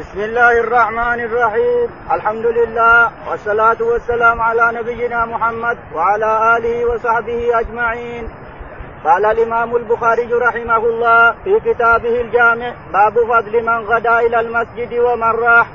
بسم الله الرحمن الرحيم. الحمد لله والصلاة والسلام على نبينا محمد وعلى آله وصحبه أجمعين. قال الإمام البخاري رحمه الله في كتابه الجامع باب فضل من غدا إلى المسجد ومن راح.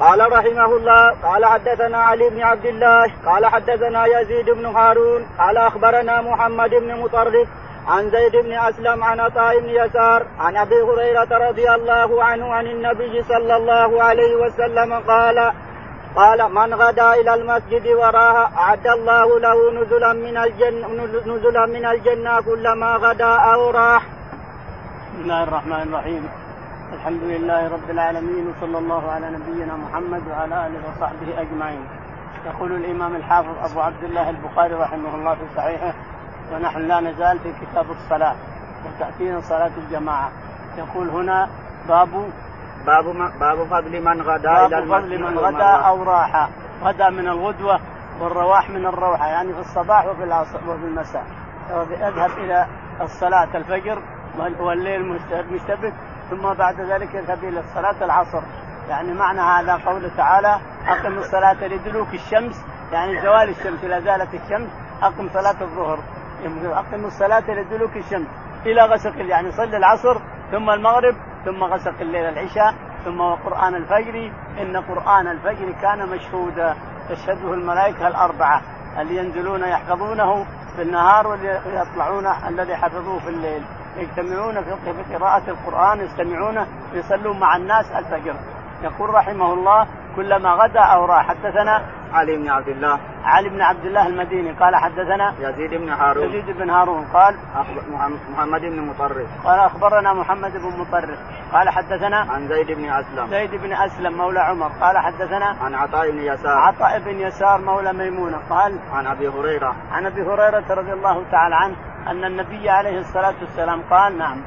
قال رحمه الله قال حدثنا علي بن عبد الله قال حدثنا يزيد بن هارون قال أخبرنا محمد بن مطرف عن زيد بن أسلم عن عطاء بن يسار عن أبي هريرة رضي الله عنه عن النبي صلى الله عليه وسلم قال قال من غدا إلى المسجد وراها أعد الله له نزلا من الجنه نزلا من الجنة كلما غدا أو راح. بسم الله الرحمن الرحيم الحمد لله رب العالمين وصلى الله على نبينا محمد وعلى آله وصحبه أجمعين. يقول الإمام الحافظ أبو عبد الله البخاري رحمه الله في صحيحه ونحن لا نزال في كتاب الصلاة وتأتينا صلاة الجماعة. يقول هنا باب باب باب فضل من غدا باب فضل من غدا أو راح غدا من الغدوة والرواح من الروحة يعني في الصباح وفي العصر وفي المساء. يذهب إلى الصلاة الفجر والليل مشتبك ثم بعد ذلك يذهب إلى صلاة العصر. يعني معنى هذا قوله تعالى أقم الصلاة لدلوك الشمس. يعني زوال الشمس إذا زالت الشمس أقم صلاة الظهر. أقم الصلاة لدلوك الشمس إلى غسق يعني صلي العصر ثم المغرب ثم غسق الليل العشاء ثم قرآن الفجر. إن قرآن الفجر كان مشهودا. تشهده الملائكة الأربعة اللي ينزلون يحفظونه في النهار واللي يطلعون الذي حفظوه في الليل. يجتمعون في قراءة القرآن يستمعون يصلون مع الناس الفجر. يقول رحمه الله كلما غدا أو راح حدثنا علي بن عبد الله. علي بن عبد الله المديني. قال حدثنا يزيد بن هارون. يزيد بن هارون. قال محمد بن مطرف. قال أخبرنا محمد بن مطرف. قال حدثنا عن زيد بن أسلم. زيد بن أسلم مولى عمر. قال حدثنا عن عطاء بن يسار. عطاء بن يسار مولى ميمونة. قال عن أبي هريرة. عن أبي هريرة رضي الله تعالى عنه أن النبي عليه الصلاة والسلام قال نعم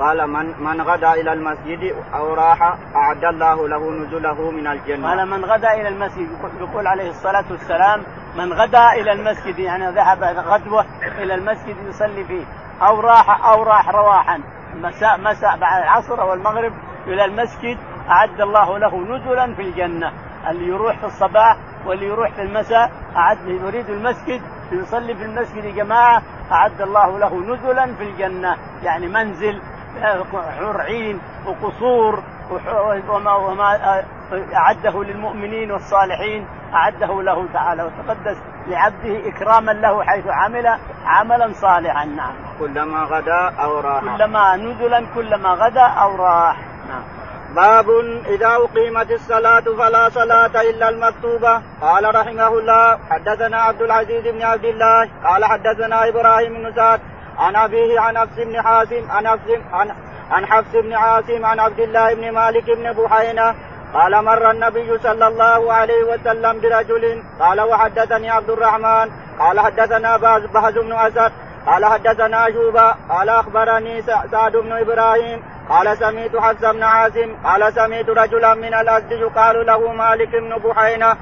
قال من من غدا إلى المسجد أو راح أعد الله له نزله من الجنة. قال من غدا إلى المسجد يقول عليه الصلاة والسلام من غدا إلى المسجد يعني ذهب غدوه إلى المسجد يصلي فيه أو راح أو راح رواحا. مساء مساء بعد العصر أو المغرب إلى المسجد أعد الله له نزلا في الجنة. اللي يروح في الصباح واللي يروح في المساء اعد يريد المسجد يصلي في المسجد جماعة أعد الله له نزلا في الجنة. يعني منزل حور عين وقصور وما وما أعده للمؤمنين والصالحين أعده له تعالى وتقدس لعبده إكراما له حيث عمل عملا صالحا نعم. كلما غدا أو راح. كلما نزلا كلما غدا أو راح. نعم. باب إذا أقيمت الصلاة فلا صلاة إلا المكتوبة قال رحمه الله حدثنا عبد العزيز بن عبد الله قال حدثنا إبراهيم بن سعد عن أبيه عن حفص بن حازم عن حفص عن عن حفص بن عاصم عن عبد الله بن مالك بن بحينة قال مر النبي صلى الله عليه وسلم برجل قال وحدثني عبد الرحمن. قال حدثنا بهز بن أسد. قال حدثنا شوبا قال أخبرني سعد بن إبراهيم. قال سميت حفص بن عاصم. قال سميت رجلا من الاسد يقال له مالك بن بحينة.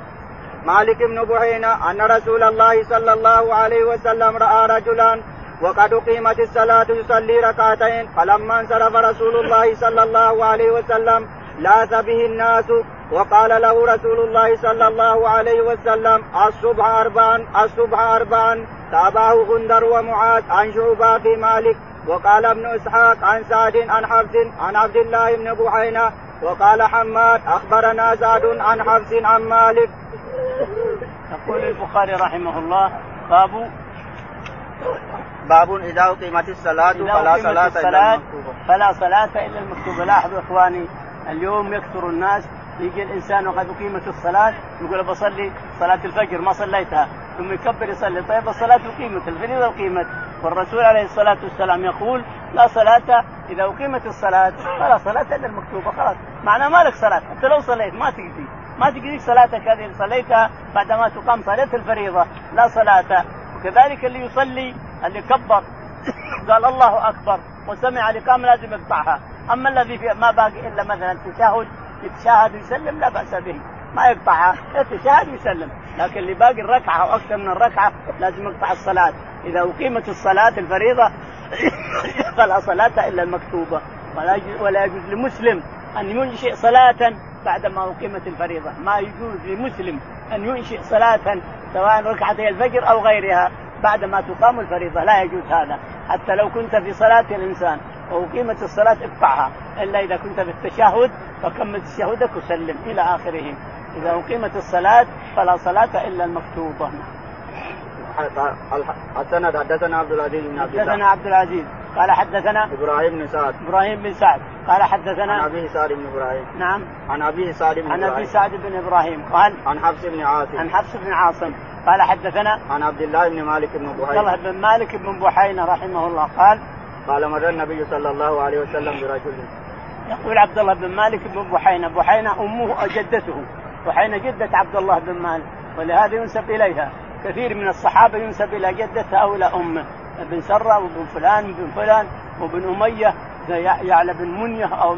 مالك بن بحينة أن رسول الله صلى الله عليه وسلم رأى رجلا وقد أقيمت الصلاة يصلي ركعتين فلما انصرف رسول الله صلى الله عليه وسلم لاث به الناس وقال له رسول الله صلى الله عليه وسلم الصبح أربعا الصبح أربعا تابعه غندر ومعاذ عن شعبة في مالك. وقال ابن إسحاق عن سعد عن حفص عن عبد الله بن بحينة وقال حماد أخبرنا سعد عن حفص عن مالك. يقول البخاري رحمه الله باب باب إذا أقيمت الصلاة فلا صلاة إلا المكتوبة. فلا صلاة إلا المكتوبة. لاحظوا إخواني اليوم يكثر الناس. يجي الإنسان وقد أقيمت الصلاة يقول بصلي صلاة الفجر ما صليتها. ثم يكبر يصلي. طيب الصلاة أقيمت الفريضة أقيمت. والرسول عليه الصلاة والسلام يقول لا صلاة إذا أقيمت الصلاة فلا صلاة إلا المكتوبة. خلاص. معناه ما لك صلاة. أنت لو صليت ما تقضي ما تقضي صلاتك هذه صليتها بعدما تقام صلاة الفريضة. لا صلاة. وكذلك اللي يصلي اللي كبر. قال الله أكبر وسمع الاقامه لازم يقطعها. أما الذي ما باقي إلا مثلا التشهد يتشاهد ويسلم لا بأس به. ما يقطعها يتشاهد ويسلم. لكن اللي باقي الركعة أو أكثر من الركعة لازم يقطع الصلاة. إذا أقيمت الصلاة الفريضة فلا صلاة إلا المكتوبة. ولا ولا يجوز لمسلم أن ينشئ صلاة بعدما أقيمت الفريضة. ما يجوز لمسلم أن ينشئ صلاة سواء ركعتي الفجر أو غيرها بعدما تقام الفريضة. لا يجوز هذا. حتى لو كنت في صلاة الإنسان وأقيمت الصلاة اقطعها إلا إذا كنت في التشهد فكمل تشهدك وسلم إلى آخره. إذا أقيمت الصلاة فلا صلاة إلا المكتوبة. السند حدثنا عبد العزيز بن عبد الله. حدثنا عبد العزيز. قال حدثنا إبراهيم بن سعد. إبراهيم بن سعد. قال حدثنا عن أبي سعد بن إبراهيم. نعم. عن أبي سعد بن عن أبي سعد بن إبراهيم. قال عن حفص بن عاصم. عن حفص بن عاصم. قال حدثنا عن عبد الله بن مالك بن بحيرة عبد الله بن مالك بن بحينة رحمه الله. قال قال مر النبي صلى الله عليه وسلم برجل. يقول عبد الله بن مالك بن بحينة. بحينة أمه جدته بحينة جدة عبد الله بن مالك. ولهذا ينسب إليها. كثير من الصحابة ينسب إلى جدته أو إلى امه ابن سرة وابن فلان وابن فلان وابن أمية يعلى بن منية أو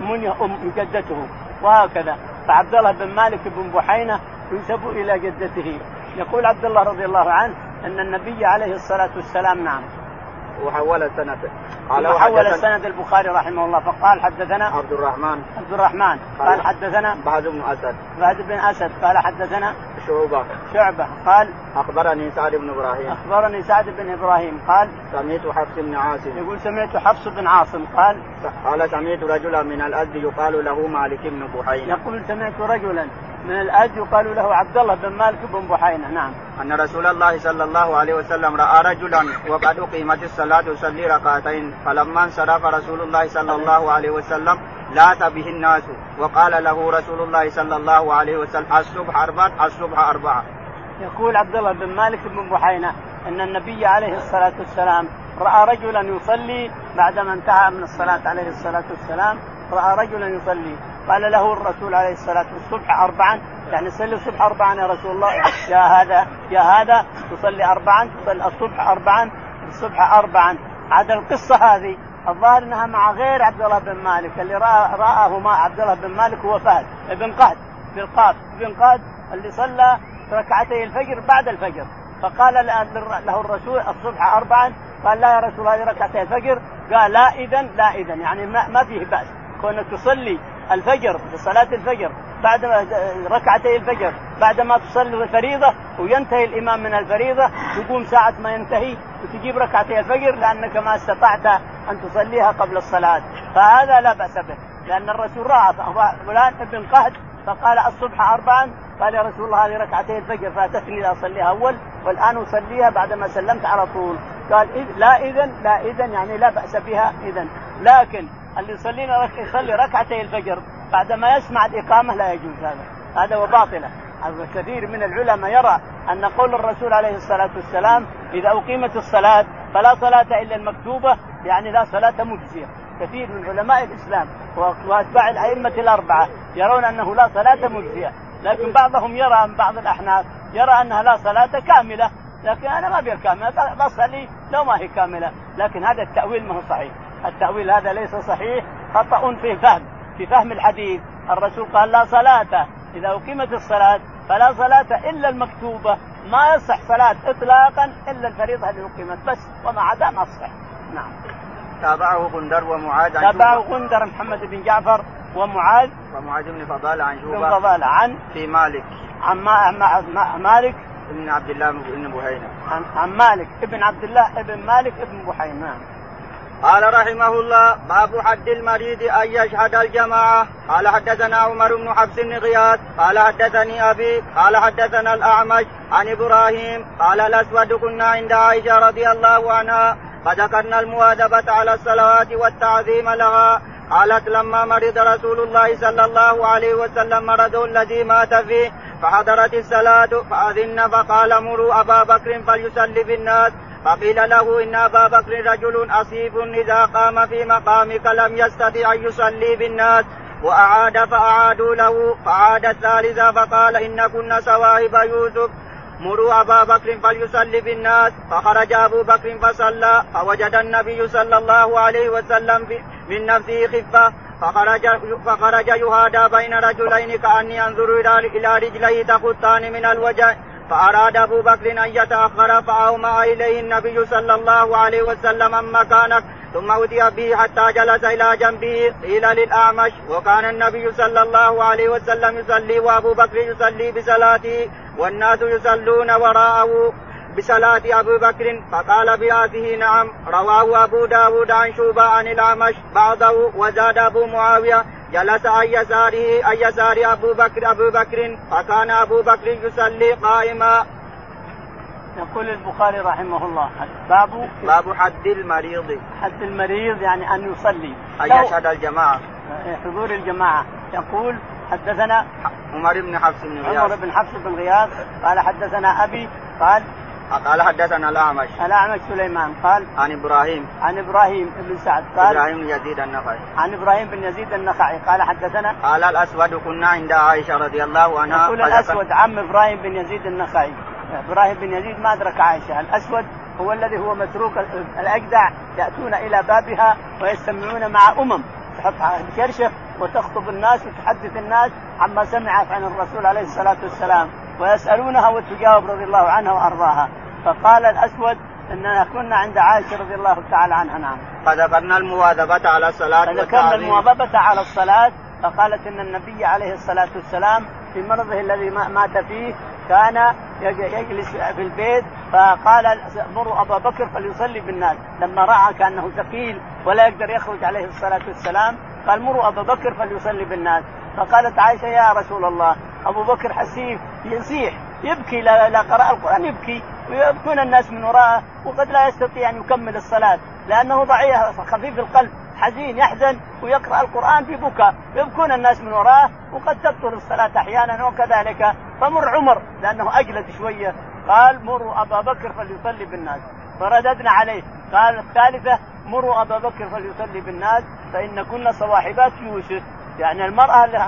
منية أم جدته وهكذا. فعبد الله بن مالك بن بحينة ينسب إلى جدته. يقول عبد الله رضي الله عنه أن النبي عليه الصلاة والسلام نعم. وحول السند قال وحول السند البخاري رحمه الله. فقال حدثنا عبد الرحمن. عبد الرحمن. قال حدثنا بعد بن أسد. بعد بن أسد. قال حدثنا شعبة. شعبة. قال أخبرني سعد بن إبراهيم. أخبرني سعد بن إبراهيم. قال سمعت حفص بن عاصم. يقول سمعت حفص بن عاصم. قال قال سمعت رجلا من الازد يقال له مالك بن بحينا يقول سمعت رجلا من الأج يقال له عبد الله بن مالك بن بحينة نعم. أن رسول الله صلى الله عليه وسلم رأى رجلا وقد أقيمت الصلاة يصلي ركعتين فلما انصرف رسول الله صلى الله عليه وسلم لات به الناس وقال له رسول الله صلى الله عليه وسلم الصبح أربعة الصبح أربعة. يقول عبد الله بن مالك بن بحينة أن النبي عليه الصلاة والسلام رأى رجلا يصلي بعدما انتهى من الصلاة عليه الصلاة والسلام رأى رجلا يصلي. قال له الرسول عليه والسلام الصبح أربعا. يعني صلي الصبح أربعا يا رسول الله. يا هذا يا هذا. تصلي أربعا تصلي الصبح أربعا الصبح أربعا. عاد القصة هذه الظاهر إنها مع غير عبد الله بن مالك. اللي رأى رآه ما عبد الله بن مالك هو فهد بن قهد بالقاف بن قهد اللي صلى ركعتي الفجر بعد الفجر. فقال له الرسول الصبح أربعا. قال لا يا رسول الله ركعتي الفجر. قال لا إذا لا إذا يعني ما فيه بأس. كونك تصلي الفجر صلاة الفجر بعد ركعتي الفجر بعد ما تصلي الفريضة وينتهي الإمام من الفريضة تقوم ساعة ما ينتهي وتجيب ركعتي الفجر لأنك ما استطعت أن تصليها قبل الصلاة. فهذا لا بأس به لأن الرسول رأى فلان ابن قهد فقال الصبح أربعا قال يا رسول الله هذه ركعتي الفجر فاتتني لاصليها أول والآن أصليها بعدما سلمت على طول. قال لا اذا لا اذا يعني لا بأس بها اذا لكن اللي يصلينا يصلي ركعتي الفجر. بعدما يسمع الإقامة لا يجوز هذا. هذا وباطلة كثير من العلماء يرى أن قول الرسول عليه الصلاة والسلام إذا أقيمت الصلاة فلا صلاة إلا المكتوبة يعني لا صلاة مجزية. كثير من علماء الإسلام وأتباع الأئمة الأربعة يرون أنه لا صلاة مجزية. لكن بعضهم يرى من بعض الأحناف يرى أنها لا صلاة كاملة. لكن أنا ما أبي كاملة. بصلي لو ما هي كاملة. لكن هذا التأويل ما هو صحيح. التأويل هذا ليس صحيح خطأ في فهم في فهم الحديث. الرسول قال لا صلاة. إذا أقيمت الصلاة فلا صلاة إلا المكتوبة. ما يصح صلاة إطلاقا إلا الفريضة اللي أقيمت. بس وما عدا ما تصح نعم. تابعه غندر ومعاذ عن تابعه غندر محمد بن جعفر ومعاذ ومعاذ بن فضالة عن شوبة. بن فضالة عن في مالك. عن ما مالك. ابن عبد الله بن بحينة عن, عن مالك. ابن عبد الله ابن مالك ابن بحينة نعم. قال رحمه الله باب حد المريض أن يشهد الجماعة. قال حدثنا عمر بن حفص بن غياث قال حدثني أبي قال حدثنا الأعمش عن إبراهيم قال الأسود كنا عند عائشة رضي الله عنها فذكرنا المواظبة على الصلوات والتعظيم لها. قالت لما مرض رسول الله صلى الله عليه وسلم مرضه الذي مات فيه فحضرت الصلاة فأذن فقال مروا أبا بكر فليصلي بالناس. فقيل له إن أبا بكر رجل أصيب إذا قام في مقامك لم يستطع أن يصلي بالناس وأعاد فأعادوا له فعاد الثالثه فقال ان كن سواهب يوسف. مروا أبا بكر فليصلي بالناس فخرج أبو بكر فصلى فوجد النبي صلى الله عليه وسلم من نفسه خفة فخرج فخرج يهادى بين رجلين كأني أنظر إلى رجليه تخطان من الوجه فأراد أبو بكر أن يتأخر فأومأ إليه النبي صلى الله عليه وسلم مكانك ثم أتي به حتى جلس إلى جنبه قيل للأعمش وكان النبي صلى الله عليه وسلم يصلي وأبو بكر يصلي بصلاته والناس يصلون وراءه بصلاة أبو بكر فقال بهذه نعم رواه أبو داود عن شوبة عن الأعمش بعضه وزاد أبو معاوية جلس عن يساره عن يسار أبو بكر أبو بكر فكان أبو بكر يصلي قائما. يقول البخاري رحمه الله باب باب حد المريض. حد المريض يعني أن يصلي. أن يشهد الجماعة. حضور الجماعة. يقول حدثنا عمر بن حفص بن غياث. عمر بن حفص بن غياث قال حدثنا أبي قال قال حدثنا الأعمش. الأعمش سليمان قال عن إبراهيم. عن إبراهيم بن سعد قال إبراهيم بن يزيد النخعي. عن إبراهيم بن يزيد النخعي قال حدثنا قال الأسود كنا عند عائشة رضي الله عنها يقول الأسود عم إبراهيم بن يزيد النخعي. إبراهيم بن يزيد ما أدرك عائشة. الأسود هو الذي هو متروك الأجدع يأتون إلى بابها ويستمعون مع أمم تحط كرشه وتخطب الناس وتحدث الناس عما سمعت عن الرسول عليه الصلاة والسلام ويسألونها وتجاوب رضي الله عنها وأرضاها. فقال الأسود إننا كنا عند عائشة رضي الله تعالى عنها نعم. فذكرنا المواظبة على الصلاة فذكرنا المواظبة على الصلاة فقالت إن النبي عليه الصلاة والسلام في مرضه الذي مات فيه كان يجلس في البيت فقال مروا أبا بكر فليصلي بالناس. لما رأى كأنه ثقيل ولا يقدر يخرج عليه الصلاة والسلام قال مروا أبا بكر فليصلي بالناس. فقالت عائشة يا رسول الله أبو بكر حسيف يصيح يبكي لا قرأ القرآن يبكي. ويبكون الناس من وراءه وقد لا يستطيع أن يكمل الصلاة لأنه ضعيف خفيف القلب حزين يحزن ويقرأ القرآن في بكاء. يبكون الناس من وراءه وقد تبطل الصلاة أحيانا وكذلك فمر عمر لأنه أجلد شوية. قال مروا أبا بكر فليصلي بالناس. فرددنا عليه. قال الثالثة مروا أبا بكر فليصلي بالناس فإن كنا صواحبات يوسف. يعني المرأة اللي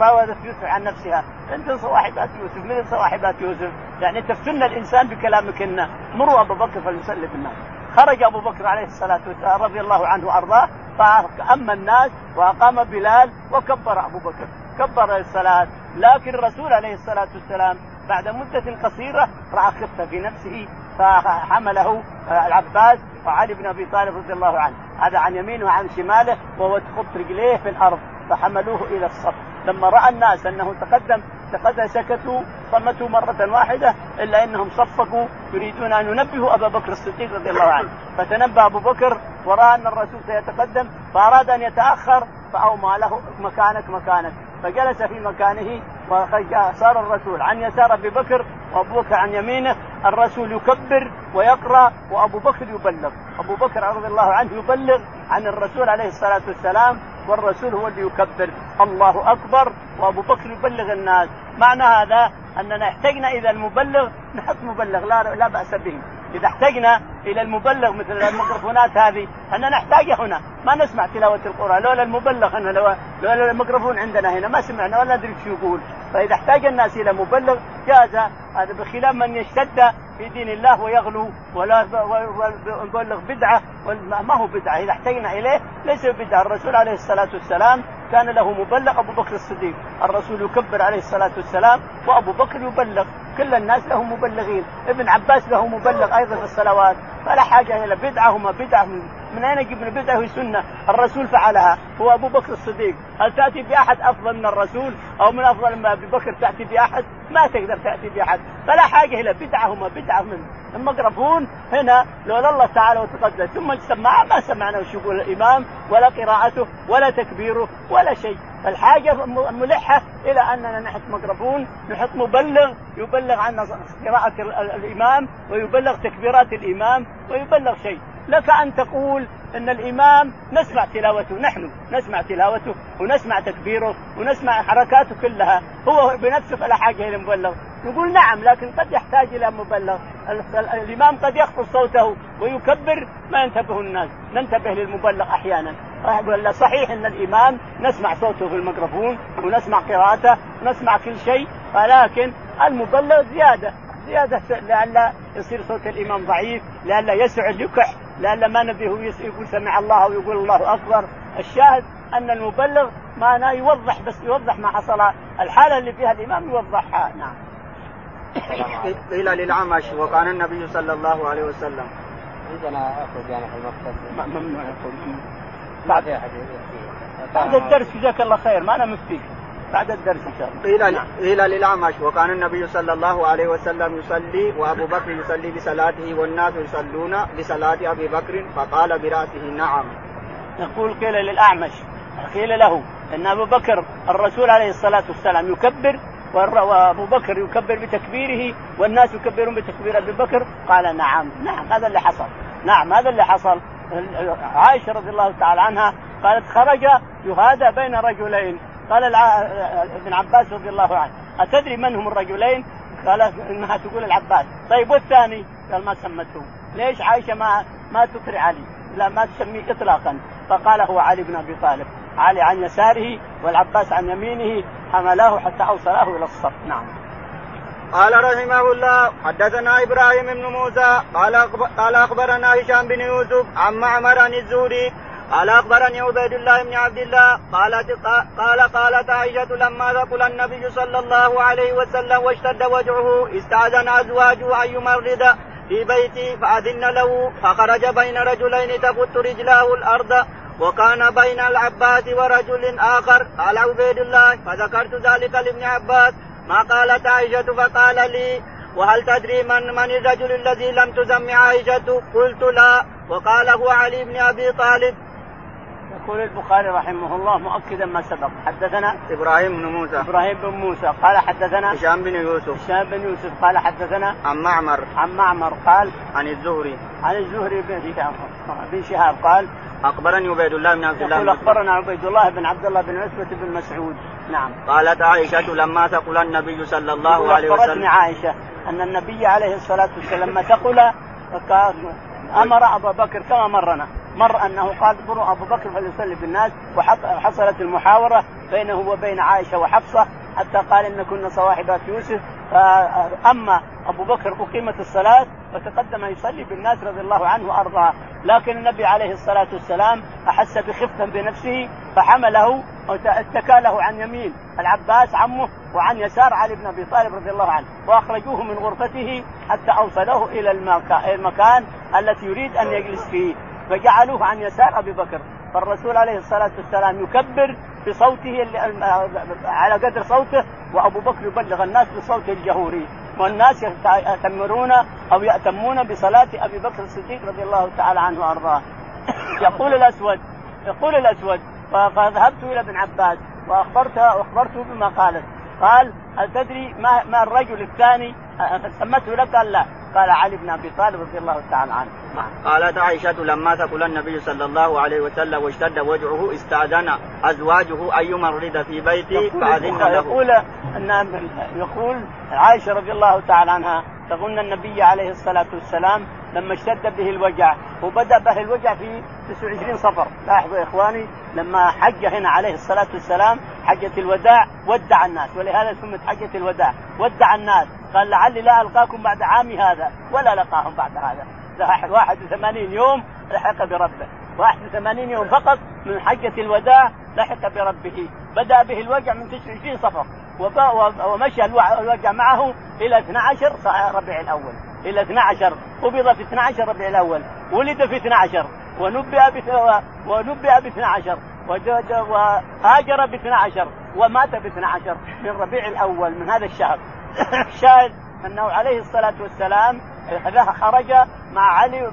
راودت يوسف عن نفسها أنت صواحبات يوسف من صواحبات يوسف؟ يعني تفتن الإنسان بكلامكن مروا أبا بكر فليصلي بالناس خرج أبو بكر عليه الصلاة والسلام رضي الله عنه وأرضاه فأما الناس وأقام بلال وكبر أبو بكر. كبر الصلاة. لكن الرسول عليه الصلاة والسلام بعد مدة قصيرة رأى خفة في نفسه فحمله العباس وعلي بن أبي طالب رضي الله عنه. هذا عن يمينه وعن شماله وهو تخط رجليه في الأرض. فحملوه إلى الصف. لما رأى الناس أنه تقدم تقدم سكتوا صمتوا مرة واحدة إلا أنهم صفقوا يريدون أن ينبهوا أبا بكر الصديق رضي الله عنه. فتنبه أبو بكر ورأى أن الرسول سيتقدم فأراد أن يتأخر فأومى له مكانك مكانك. فجلس في مكانه وصار الرسول عن يسار أبي بكر وأبو بكر عن يمينه. الرسول يكبر ويقرأ وأبو بكر يبلغ. أبو بكر رضي الله عنه يبلغ عن الرسول عليه الصلاة والسلام والرسول هو اللي يكبر. الله أكبر. وأبو بكر يبلغ الناس. معنى هذا أننا احتجنا اذا المبلغ. نحط مبلغ. لا لا بأس به. إذا احتجنا إلى المبلغ مثل الميكروفونات هذه أننا نحتاجها هنا. ما نسمع تلاوة القرآن. لولا المبلغ هنا لو لولا الميكروفون عندنا هنا. ما سمعنا ولا ندري شو يقول. فإذا احتاج الناس إلى مبلغ جاز. هذا بخلاف من يشتد في دين الله ويغلو ولا يبلغ بدعة. ما هو بدعة. إذا احتجنا إليه ليس بدعة. الرسول عليه الصلاة والسلام كان له مبلغ أبو بكر الصديق. الرسول يكبر عليه الصلاة والسلام وأبو بكر يبلغ. كل الناس لهم مبلغين. ابن عباس له مبلغ أيضا في الصلوات. فلا حاجة إلى بدعة هما بدعه من, يجيب من بدعة سنة؟ الرسول فعلها. هو أبو بكر الصديق. هل تأتي بأحد أفضل من الرسول؟ أو من أفضل من أبي بكر تأتي بأحد؟ ما تقدر تأتي بأحد. فلا حاجة إلى بدعه هما بدعة من الميكروفون هنا لولا الله تعالى وتقدس ثم السماعه ما سمعنا وش يقول الإمام؟ ولا قراءته ولا تكبيره ولا شيء. الحاجة ملحة إلى أننا نحط ميكروفون نحط مبلغ يبلغ عن قراءة الإمام ويبلغ تكبيرات الإمام ويبلغ شيء. لك أن تقول أن الإمام نسمع تلاوته نحن نسمع تلاوته ونسمع تكبيره ونسمع حركاته كلها. هو بنفسه فلا حاجة إلى مبلغ. نقول نعم لكن قد يحتاج إلى مبلغ. الإمام قد يخفض صوته ويكبر. ما ينتبه الناس ننتبه للمبلغ أحيانا. ولا صحيح إن الإمام نسمع صوته في الميكروفون ونسمع قراءته ونسمع كل شيء ولكن المبلغ زيادة. زيادة لئلا يصير صوت الإمام ضعيف لئلا يسع اليكح لئلا ما نبيه يقول سمع الله ويقول الله أكبر. الشاهد أن المبلغ ما يوضح بس يوضح ما حصل الحالة اللي فيها الإمام يوضحها. نعم. قيل للعمش وكان النبي صلى الله عليه وسلم. عندنا اخذ يعني في المكتب ممنوع يقول. بعد احد بعد الدرس جزاك الله خير ما أنا مفتيك. بعد الدرس إن شاء الله. قيل. قيل للاعمش وكان النبي صلى الله عليه وسلم يصلي وأبو بكر يصلي بصلاته والناس يصلون بصلاة أبي بكر فقال برأسه نعم. يقول قيل للأعمش قيل له إن أبو بكر الرسول عليه الصلاة والسلام يكبر وابو بكر يكبر بتكبيره والناس يكبرون بتكبير أبي بكر. قال نعم نعم هذا اللي حصل. نعم هذا اللي حصل. عائشة رضي الله تعالى عنها قالت خرج يهادى بين رجلين. قال الع... ابن عباس رضي الله عنه أتدري من هم الرجلين؟ قال إنها تقول العباس. طيب والثاني؟ قال ما سمته ليش عائشة ما ما تكري علي؟ لا ما تسميه اطلاقا. فقال هو علي بن أبي طالب علي عن يساره والعباس عن يمينه. حملاه حتى أوصلاه إلى الصف. نعم. قال رحمه الله حدثنا إبراهيم بن موسى قال قال أخبرنا هشام بن يوسف عن معمر عن الزهري قال أخبرني عبيد الله بن عبد الله قالت قال قالت عائشة لما ثقل النبي صلى الله عليه وسلم واشتد وجعه استأذن أزواجه أن يمرض في بيتي فأذن له فخرج بين رجلين تفت رجلاه الأرض وكان بين العباس ورجل آخر قال عبيد الله فذكرت ذلك لابن عباس. ما قالت عائشة فقال لي وهل تدري من من الرجل الذي لم تسمع عائشة؟ قلت لا. وقال هو علي بن أبي طالب يقول البخاري رحمه الله مؤكدا ما سبق. حدثنا إبراهيم بن موسى. إبراهيم بن موسى. قال حدثنا هشام بن يوسف. هشام بن يوسف. قال حدثنا عن معمر. عن معمر. قال عن الزهري. عن الزهري بن شهاب. بن شهاب. قال أخبرني عبيد الله بن عبد الله يقول. أخبرنا عبيد الله بن عبد الله بن عتبة بن مسعود. نعم. قالت عائشة لما ثقل النبي صلى الله عليه أخبرتني وسلم عائشة أن النبي عليه الصلاة والسلام لما ثقل أمر ابا بكر كما مرنا. مر أنه قال مروا أبو بكر فليصلي بالناس وحصلت المحاورة بينه وبين عائشة وحفصة حتى قال إن كنا صواحبات يوسف. فأما أبو بكر أقيمت الصلاة فتقدم يصلي بالناس رضي الله عنه وأرضاه. لكن النبي عليه الصلاة والسلام أحس بخفة بنفسه فحمله اتكى له عن يمين العباس عمه وعن يسار علي بن أبي طالب رضي الله عنه وأخرجوه من غرفته حتى أوصلوه إلى المكا- المكان التي يريد أن يجلس فيه. فجعلوه عن يسار أبي بكر. فالرسول عليه الصلاة والسلام يكبر بصوته على قدر صوته وأبو بكر يبلغ الناس بصوته الجهوري. والناس يأتمرون أو يأتمون بصلاة أبي بكر الصديق رضي الله تعالى عنه وأرضاه. يقول الاسود يقول الأسود فذهبت إلى ابن عباس واخبرته وأخبرته بما قالت. قال هل تدري ما ما الرجل الثاني؟ سمته لك؟ قال لا. قال علي بن أبي طالب رضي الله تعالى عنه. قالت عائشة لما ثقل النبي صلى الله عليه وسلم واشتد وجعه استأذن أزواجه أن يمرض في بيتي فأذن له. يقول أن يقول عائشة رضي الله تعالى عنها تقول ان النبي عليه الصلاة والسلام لما اشتد به الوجع وبدا به الوجع في 29 صفر. لاحظوا يا إخواني لما حج هنا عليه الصلاة والسلام حجة الوداع ودع الناس. ولهذا سمت حجة الوداع. ودع الناس. قال لعلي لا ألقاكم بعد عامي هذا ولا لقاهم بعد هذا. 81 يوم لحق بربه. 81 يوم فقط من حجة الوداع لحق بربه. بدأ به الوجع من 29 صفر. ومشى الوجع معه إلى 12 ص- ربيع الأول. إلى 12 قبض في 12 ربيع الأول. ولد في 12 ونبئ ب ونبئ ب 12 وج- وهاجر ب 12 ومات ب 12 من ربيع الأول من هذا الشهر. الشاهد أنه عليه الصلاة والسلام خرج مع علي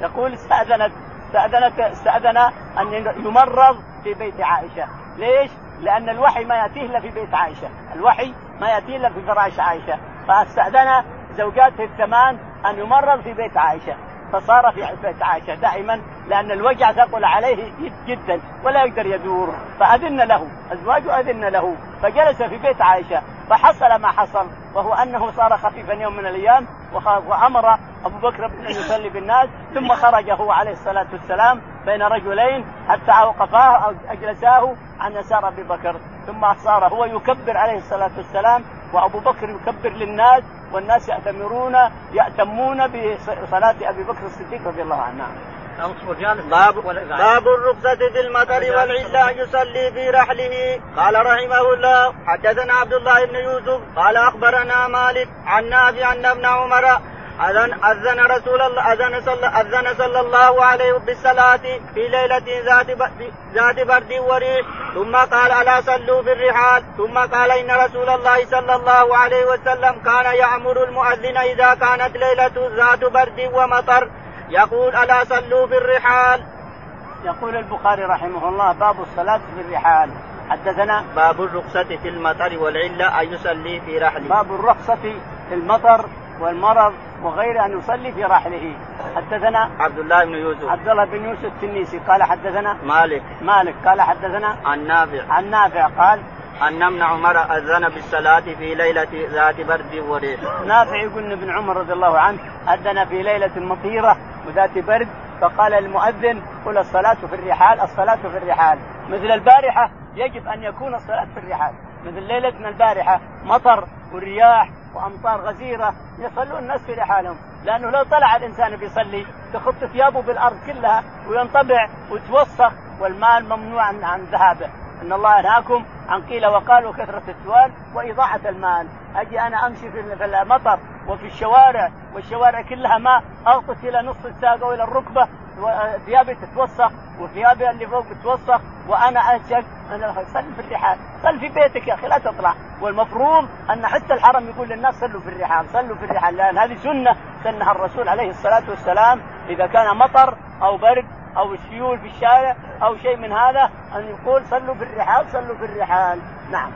يقول استأذنت استأذنت استأذن أن يمرض في بيت عائشة. ليش؟ لأن الوحي ما يأتيه إلا في بيت عائشة. الوحي ما يأتيه إلا في فراش عائشة. فاستأذن زوجاته الثمان أن يمرض في بيت عائشة فصار في بيت عائشة دائما لأن الوجع ثقل عليه جدا ولا يقدر يدور فأذن له أزواجه أذن له فجلس في بيت عائشة فحصل ما حصل وهو أنه صار خفيفا يوم من الأيام وخ- وأمر أبو بكر أن يصلي بالناس ثم خرج هو عليه الصلاة والسلام بين رجلين حتى أوقفاه أو أجلساه عن يسار أبي بكر ثم صار هو يكبر عليه الصلاة والسلام وأبو بكر يكبر للناس والناس يأتمرون يأتمون بصلاة أبي بكر الصديق رضي الله عنه. اصبر جالس باب؟ باب الرخصة في المطر والعلة أن يصلي في رحله. قال رحمه الله حدثنا عبد الله بن يوسف قال أخبرنا مالك عن نافع أن ابن عمر أذن أذن رسول الله أذن صلى أذن صلى الله عليه بالصلاة في ليلة ذات ذات برد وريح. ثم قال ألا صلوا في الرحال. ثم قال إن رسول الله صلى الله عليه وسلم كان يأمر المؤذن إذا كانت ليلة ذات برد ومطر. يقول ألا صلوا في الرحال. يقول البخاري رحمه الله باب الصلاة في الرحال. حدثنا باب الرخصة في المطر والعلة أن يصلي في رحله. باب الرخصة في المطر والمرض وغير أن يصلي في رحله. حدثنا عبد الله بن يوسف. عبد الله بن يوسف التنيسي. قال حدثنا مالك. مالك. قال حدثنا عن نافع. عن نافع. قال أن ابن عمر أذن بالصلاة في ليلة ذات برد وريح. نافع يقول ابن عمر رضي الله عنه أذن في ليلة مطيرة وذات برد فقال المؤذن قل الصلاة في الرحال الصلاة في الرحال. مثل البارحة يجب أن يكون الصلاة في الرحال. مثل ليلتنا البارحة مطر ورياح وأمطار غزيرة يصلون الناس في رحالهم لأنه لو طلع الإنسان بيصلي تخط ثيابه بالأرض كلها وينطبع ويتوسخ والمال ممنوع عن ذهابه. أن الله ينهاكم عن قيل وقال وكثره السؤال وإضاعة المال. أجي أنا أمشي في المطر وفي الشوارع والشوارع كلها ماء أغطس إلى نصف الساق والى الركبة ثيابي تتوسخ وثيابي اللي فوق تتوسخ وأنا انشق أنا صل في الرحال. صل في بيتك يا أخي لا تطلع. والمفروض أن حتى الحرم يقول للناس صلوا في الرحال صلوا في الرحال. لأن هذه سنة سنها الرسول عليه الصلاة والسلام إذا كان مطر أو برد أو سيول في الشارع أو شيء من هذا أن يقول صلوا في الرحال صلوا في الرحال. نعم.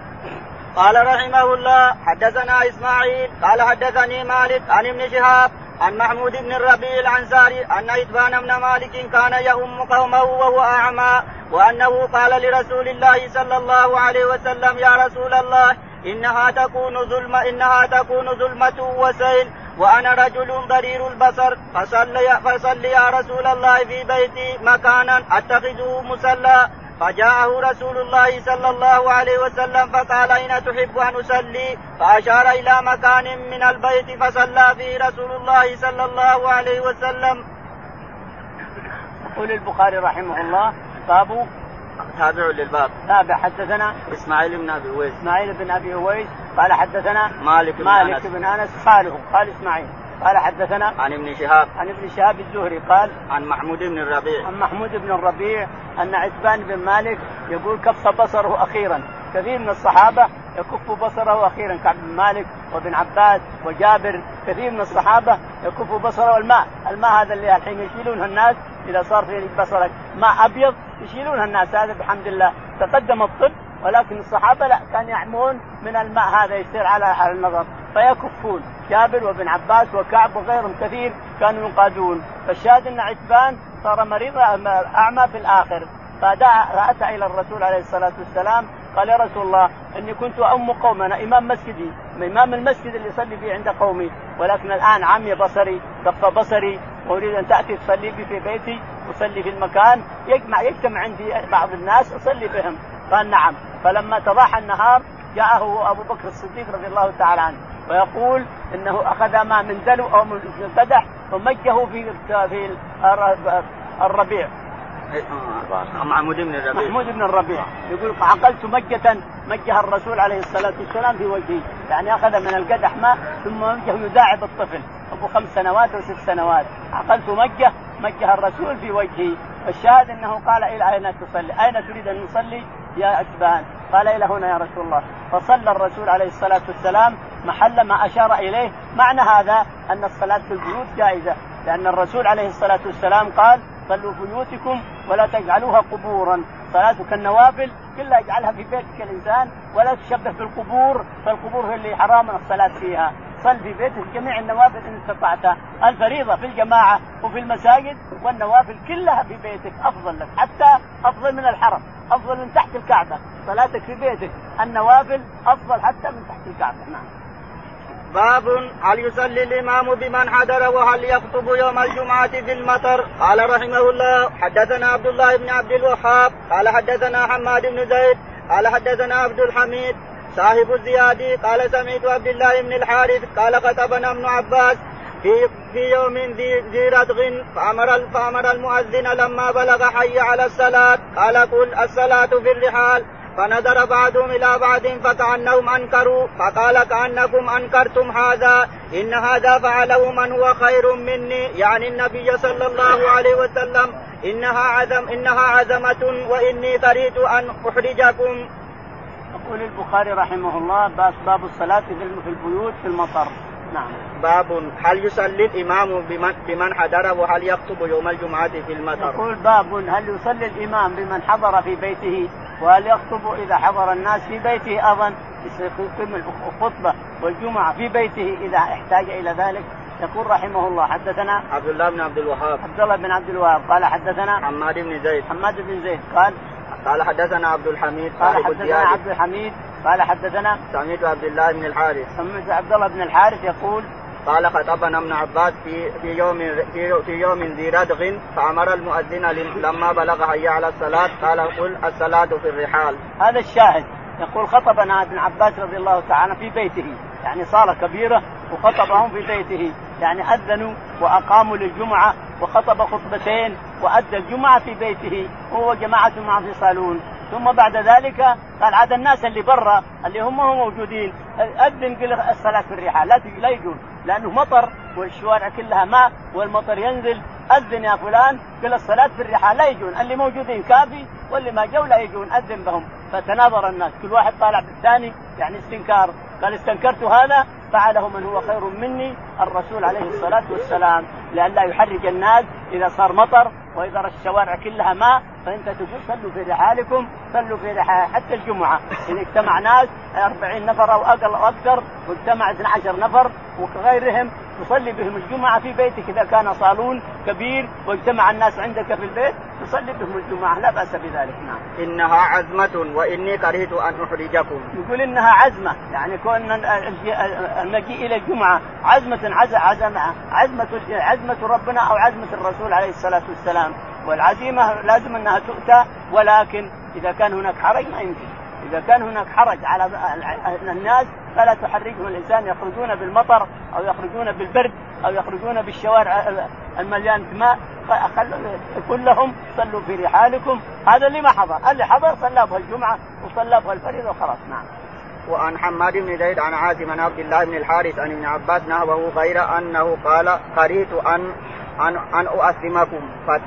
قال رحمه الله حدثنا إسماعيل قال حدثني مالك عن ابن شهاب عن محمود بن الربيع الأنصاري أن عتبان بن مالك كان يؤم قومه وهو أعمى وأنه قال لرسول الله صلى الله عليه وسلم يا رسول الله إنها تكون ظلمة إنها تكون ظلمة وسيل وأنا رجل ضرير البصر فصل فصل يا رسول الله في بيتي مكانا أتخذه مصلى فجاءه رسول الله صلى الله عليه وسلم فقال أين تحب أن أصلي؟ فأشار إلى مكان من البيت فصلى فيه رسول الله صلى الله عليه وسلم. يقول البخاري رحمه الله باب تابع للباب. تابع. حدثنا إسماعيل بن أبي أويس. إسماعيل بن أبي أويس. قال حدثنا مالك بن مالك أنس. بن أنس خاله. قال إسماعيل. قال حدثنا عن ابن شهاب. عن ابن شهاب الزهري. قال عن محمود بن الربيع. عن محمود بن الربيع أن عتبان بن مالك يقول كف بصره أخيرا. كثير من الصحابة يكف بصره أخيرا. كعب بن مالك وابن عباس وجابر. كثير من الصحابة يكف بصره. الماء، الماء هذا اللي الحين يشيلونها الناس. إذا صار في بصرك ماء أبيض يشيلونها الناس. هذا بحمد الله تقدم الطب ولكن الصحابة لا كانوا يعمون من الماء هذا يصير على النظر. فيكفون. جابر وابن عباس وكعب وغيرهم كثير كانوا ينقادون. فالشاهد أن عتبان صار مريض أعمى في الآخر. فدعا اتى إلى الرسول عليه الصلاة والسلام قال يا رسول الله إني كنت اؤم قومنا إمام مسجدي إمام المسجد اللي يصلي فيه عند قومي ولكن الآن عمي بصري كف بصري واريد أن تأتي تصلي بي في بيتي أصلي في المكان يجمع يجتمع عندي بعض الناس أصلي بهم. قال نعم. فلما تضاحى النهار جاءه أبو بكر الصديق رضي الله تعالى عنه ويقول إنه أخذ ما من دلو أو من قدح ومجه في في الربيع. محمود بن الربيع. محمود بن الربيع. يقول عقلت مجة مجها الرسول عليه الصلاة والسلام في وجهي. يعني أخذ من القدح ماء ثم مجه يداعب الطفل. أبو خمس سنوات أو ست سنوات. عقلت مجة مجها الرسول في وجهي. الشاهد أنه قال إلى أين تصلي؟ أين تريد أن نصلي؟ يا عتبان قال إلى هنا يا رسول الله. فصلى الرسول عليه الصلاة والسلام محل ما أشار إليه. معنى هذا أن الصلاة في البيوت جائزة. لأن الرسول عليه الصلاة والسلام قال صلوا بيوتكم ولا تجعلوها قبورا. صلاتك النوافل كلها اجعلها في بيتك الانسان ولا تشبه بالقبور فالقبور هي اللي حرام الصلاه فيها. صل في بيتك جميع النوافل إن استطعت الفريضة في الجماعة وفي المساجد والنوافل كلها في بيتك أفضل لك حتى أفضل من الحرم أفضل من تحت الكعبة. صلاتك في بيتك النوافل أفضل حتى من تحت الكعبة. نعم. باب هل يصلي الإمام بمن حضر وهل يخطب يوم الجمعة في المطر؟ قال رحمه الله حدثنا عبد الله بن عبد الوهاب قال حدثنا حماد بن زيد قال حدثنا عبد الحميد. صاحب الزيادي قال سمعت عبد الله بن الحارث قال خطبنا ابن عباس في في يوم ذي ذي ردغ فأمر فأمر المؤذن لما بلغ حي على الصلاة قال قل الصلاة في الرحال. فنظر بعضهم إلى بعض فكأنهم أنكروا فقال كأنكم أنكرتم هذا إن هذا فعله من هو خير مني يعني النبي صلى الله عليه وسلم إنها عزم إنها عزمة وإني كرهت أن أحرجكم. يقول البخاري رحمه الله باب باب الصلاة في البيوت في المطر نعم باب هل يصلي الإمام بمن بمن حضر وهل يخطب يوم الجمعة في المطر؟ يقول باب هل يصلي الإمام بمن حضر في بيته وهل يخطب إذا حضر الناس في بيته أيضا يقيم الخطبة والجمعة في بيته إذا احتاج إلى ذلك؟ يقول رحمه الله حدثنا عبد الله بن عبد الوهاب. عبد الله بن عبد الوهاب. قال حدثنا حماد بن زيد. حماد بن زيد. قال قال حدثنا عبد الحميد قال حدثنا عبد الحميد. قال حدثنا سمعت عبد الله بن الحارث. سمعت عبد الله بن الحارث يقول قال خطبنا أبن عباس في في يوم في, في يوم ذي ردغ فأمر المؤذن لما بلغ حي على الصلاة قال قل الصلاة في الرحال. هذا الشاهد. يقول خطبنا ابن عباس رضي الله تعالى في بيته. يعني صار كبيرة وخطبهم في بيته. يعني أذنوا وأقاموا للجمعة وخطب خطبتين وأدى الجمعة في بيته هو جماعة معه في صالون ثم بعد ذلك قال عاد الناس اللي برا اللي هم موجودين. أذن الصلاة في الرحال. لا لا يجون. لأنه مطر والشوارع كلها ماء والمطر ينزل. أذن يا فلان قل الصلاة في الرحال. لا يجون. اللي موجودين كافي واللي ما جو لا يجون. أذن بهم. فتناظر الناس. كل واحد طالع بالثاني. يعني استنكار. قال استنكرت هذا فعله من هو خير مني الرسول عليه الصلاة والسلام. لئلا يحرج الناس إذا صار مطر وإذا الشوارع كلها ماء فانت تقول صلوا في رحالكم صلوا في رحال حتى الجمعة. اذا اجتمع ناس 40 نفر أو أقل أو أكثر واجتمع 12 نفر وغيرهم تصلي بهم الجمعة في بيتك إذا كان صالون كبير واجتمع الناس عندك في البيت تصلي بهم الجمعة. لا بأس بذلك. نعم. إنها عزمة وإني كرهت أن أحرجكم. يقول إنها عزمة. يعني كون المجيء إلى الجمعة عزمة عزمة عزمة عزمة, عزمة ربنا أو عزمة الرسول عليه الصلاة والسلام. والعزيمة لازم أنها تؤتى ولكن إذا كان هناك حرج ما يمكن. إذا كان هناك حرج على الناس فلا تحرجهم الإنسان يخرجون بالمطر أو يخرجون بالبرد أو يخرجون بالشوارع المليان ماء قل لهم صلوا في رحالكم. هذا اللي ما حضر. اللي حضر صلى بها الجمعة وصلى بها الفريضة وخلاص. نعم. وعن حماد بن زيد عن عاصم عن عبد الله بن الحارث عن ابن عباس نهوه غير أنه قال قريت أن ان ان اؤثمكم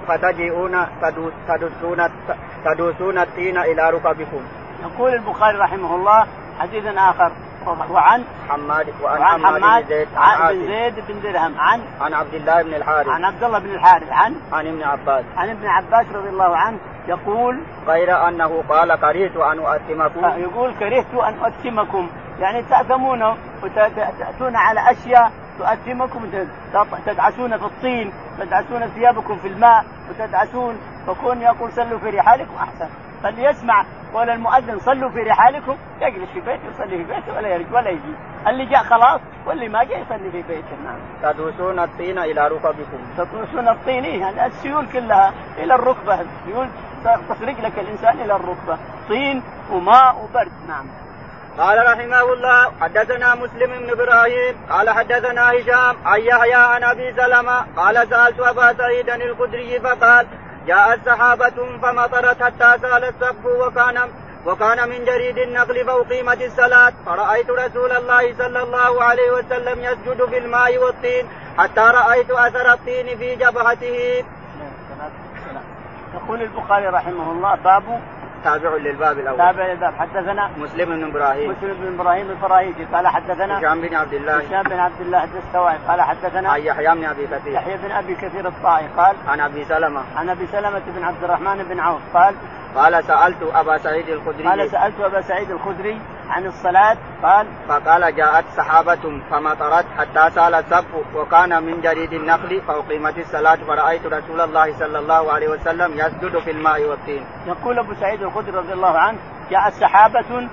فتجيئون تدوسون تدوسون الطين إلى ركبكم. يقول البخاري رحمه الله حديث آخر وعن حماد وعن, وعن حماد بن زيد عن بن زيد بن درهم عن عن عبد الله بن الحارث. عن عبد الله بن الحارث عن عن ابن عباس. عن ابن عباس رضي الله عنه يقول غير أنه قال كرهت أن اؤثمكم يقول كرهت أن اؤثمكم يعني تأثمون وتاتون على أشياء تؤثمكم تدعسون في الطين تدعسون ثيابكم في الماء وتدعسون فكون يقول سلوا في رحالكم أحسن. فليسمع قول المؤذن صلوا في رحالكم يجلس في بيته يصلي في بيته ولا يرجع ولا يجي. اللي جاء خلاص واللي ما جاء يصلي في بيته. نعم. تدوسون الطين إلى ركبكم. تدوسون الطين يعني السيول كلها إلى الركبة. السيول تصرق لك الإنسان إلى الركبة. طين وماء وبرد. نعم. قال رحمه الله حدثنا مسلم بن إبراهيم قال حدثنا هشام عن يحيى عن أبي سلمة قال سألت أبا سعيد الخدري فقال جاءت سحابة فمطرت حتى سال السقف وكان وكان من جريد النقل فأقيمت الصلاة فرأيت رسول الله صلى الله عليه وسلم يسجد في الماء والطين حتى رأيت أثر الطين في جبهته. يقول البخاري رحمه الله باب تابع للباب الأول. تابع للباب. حدثنا مسلم بن إبراهيم. مسلم بن إبراهيم الفراهيدي قال حدثنا هشام بن عبد الله. هشام بن عبد الله الدستوائي. قال حدثنا عن يحيى بن أبي كثير. يحيى بن أبي كثير الطائي. قال عن أبي سلمة. عن أبي سلمة بن عبد الرحمن بن عوف. قال قال سألت أبا سعيد الخدري قال سألت أبا سعيد الخدري عن الصلاة قال فقال جاءت سحابة فمطرت حتى سال السقف وكان من جريد النخل فأقيمت الصلاة فرأيت رسول الله صلى الله عليه وسلم يسجد في الماء والطين. يقول أبو سعيد الخدري رضي الله عنه جاءت سحابة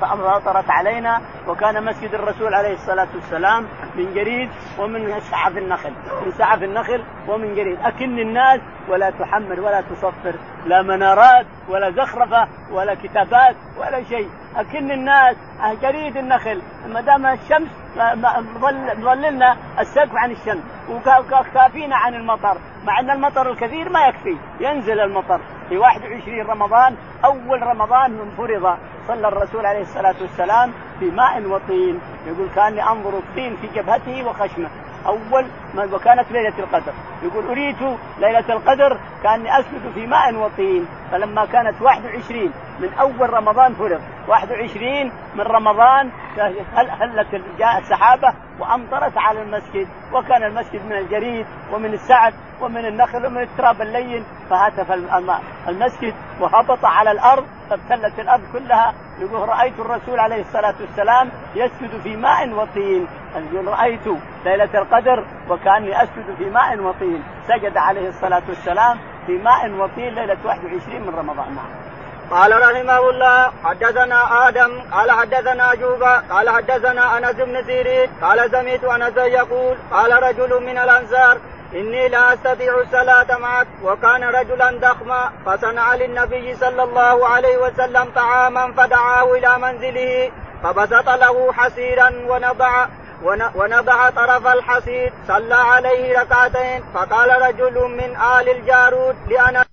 فأمطرت علينا وكان مسجد الرسول عليه الصلاة والسلام من جريد ومن سعف النخل من سعف النخل ومن جريد. أكن الناس ولا تحمر ولا تصفر لا منارات ولا زخرفة ولا كتابات ولا شيء. أكن الناس جريد النخل ما دام الشمس مظللنا السقف عن الشمس وكافينا عن المطر مع أن المطر الكثير ما يكفي ينزل المطر. في 21 رمضان أول رمضان من فرض صلى الرسول عليه الصلاة والسلام في ماء وطين. يقول كأني أنظر الطين في جبهته وخشمه. أول ما وكانت ليلة القدر. يقول أريت ليلة القدر كأني أسجد في ماء وطين. فلما كانت 21 من أول رمضان فرض 21 من رمضان هلت جاء السحابة وأمطرت على المسجد. وكان المسجد من الجريد ومن السعد ومن النخل ومن التراب اللين. فهتف المسجد وهبط على الأرض. فابتلت الأرض كلها. يقول رأيت الرسول عليه الصلاة والسلام يسجد في ماء وطين. يقول رأيت ليلة القدر وكأني أسجد في ماء وطين سجد عليه الصلاة والسلام في ماء وطين ليلة 21 من رمضان. قال رحمه الله حدثنا آدم قال حدثنا جوبا قال حدثنا أنس بن سيرين قال سمعت أنس يقول قال رجل من الأنصار إني لا أستطيع الصلاة معك وكان رجلا ضخما فصنع للنبي صلى الله عليه وسلم طعاما فدعاه إلى منزله فبسط له حسيرا ونضع ونضع طرف الحسير صلى عليه ركعتين فقال رجل من آل الجارود لأنا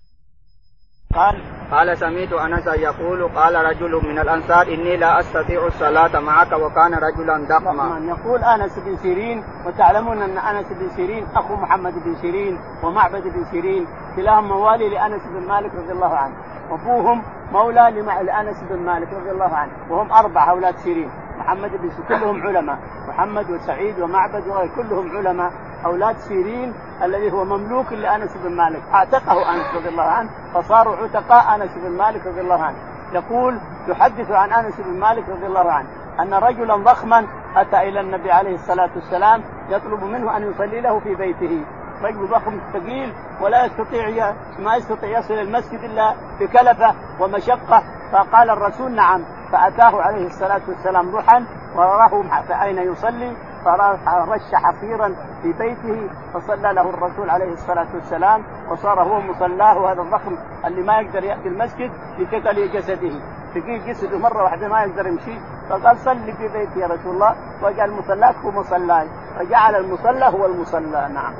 قال. قال سمعت أنس يقول قال رجل من الأنصار إني لا أستطيع الصلاة معك وكان رجلا ضخما. يقول أنس بن سيرين وتعلمون أن أنس بن سيرين أخو محمد بن سيرين ومعبد بن سيرين كلاهم موالي لأنس بن مالك رضي الله عنه. وأبوهم مولى لأنس بن مالك رضي الله عنه وهم أربع أولاد سيرين. محمد بن كلهم علماء. محمد وسعيد ومعبد وغير كلهم علماء. أولاد سيرين الذي هو مملوك لأنس بن مالك. أعتقه أنس رضي الله عنه فصاروا عتقاء أنس بن مالك رضي الله عنه. يقول يحدث عن أنس بن مالك رضي الله عنه أن رجلا ضخما أتى إلى النبي عليه الصلاة والسلام يطلب منه أن يصلي له في بيته. رجل ضخم ثقيل ولا يستطيع ما يستطيع يصل المسجد إلا بكلفة ومشقة. فقال الرسول نعم فأتاه عليه الصلاة والسلام ضحى وراه اين يصلي؟ فرش حصيرا في بيته فصلى له الرسول عليه الصلاة والسلام وصار هو مصلاه. هذا الضخم اللي ما يقدر يأتي المسجد لثقل جسده. ثقيل جسده مرة واحدة ما يقدر يمشي فقال صلي في بيتي يا رسول الله. وجعل مصلاك هو مصلاي فجعل المصلى هو المصلى. نعم.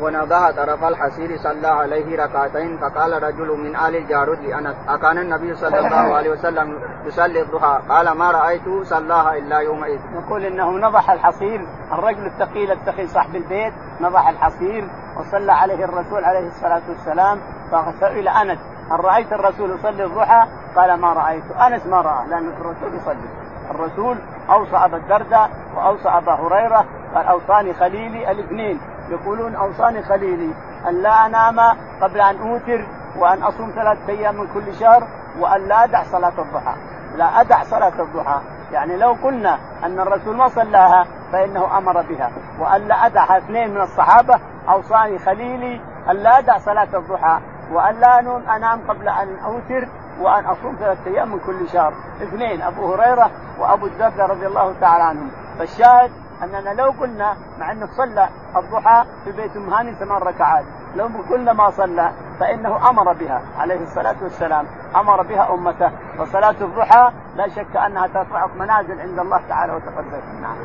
ونضح طرف الحصير صلى عليه ركعتين فقال رجل من آل الجارود لأنس أكان النبي صلى الله عليه وسلم يصلي الضحى. قال ما رأيته صلاها إلا يومئذ. يقول إنه نضح الحصير الرجل الثقيل الثقيل صاحب البيت نضح الحصير وصلى عليه الرسول عليه الصلاة والسلام فسئل أنس هل رأيت الرسول يصلي الضحى؟ قال ما رأيته أنس ما رأى لأن الرسول يصلي. الرسول أوصى أبا الدرداء وأوصى أبا هريرة قال أوصاني خليلي الاثنين. يقولون أوصاني خليلي أن لا أنام قبل أن أوتر وأن أصوم ثلاثة أيام من كل شهر وأن لا أدع صلاة الضحى. لا أدع صلاة الضحى. يعني لو قلنا أن الرسول ما صلاها فإنه أمر بها. وأن لا ادعها اثنين من الصحابة أوصاني خليلي أن لا أدع صلاة الضحى. وأن لا أنام قبل أن أوتر وأن أصوم ثلاثة أيام من كل شهر. اثنين. أبو هريرة وأبو الدرداء رضي الله تعالى عنهم. فالشاهد أننا لو قلنا مع أنه صلى الضحى في بيت أم ثمان ركعات لو قلنا ما صلى فإنه أمر بها عليه الصلاة والسلام. أمر بها أمته. فصلاه الضحى لا شك أنها ترفعك منازل عند الله تعالى وتقدس. نعم.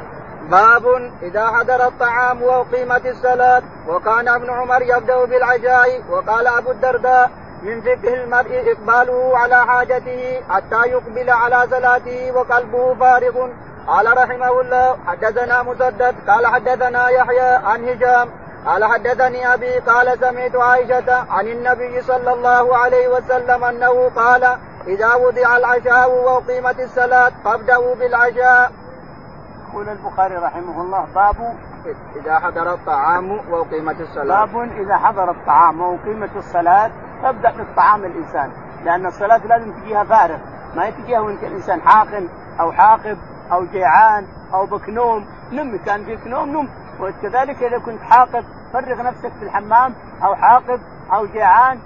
باب إذا حضر الطعام وأقيمت الصلاة وكان ابن عمر يبدأ بالعشاء وقال أبو الدرداء من فقه المرء إقباله على حاجته حتى يقبل على صلاته وقلبه فارغ قال رحمه الله حدثنا مسدد قال حدثنا يحيى عن هشام قال حدثني أبي قال سمعت عائشة عن النبي صلى الله عليه وسلم أنه قال إذا وضع العشاء وأقيمت الصلاة فابدأوا بالعشاء. يقول البخاري رحمه الله باب إذا حضر الطعام وأقيمت الصلاة. باب إذا حضر الطعام وأقيمت الصلاة فابدا بالطعام الإنسان لأن الصلاة لازم تجيها فارغ ما تجيها وأنت الانسان حاقن أو حاقب أو جيعان أو بك نوم نم كان فيك نوم نم. وكذلك إذا كنت حاقب فرغ نفسك في الحمام أو حاقب أو جيعان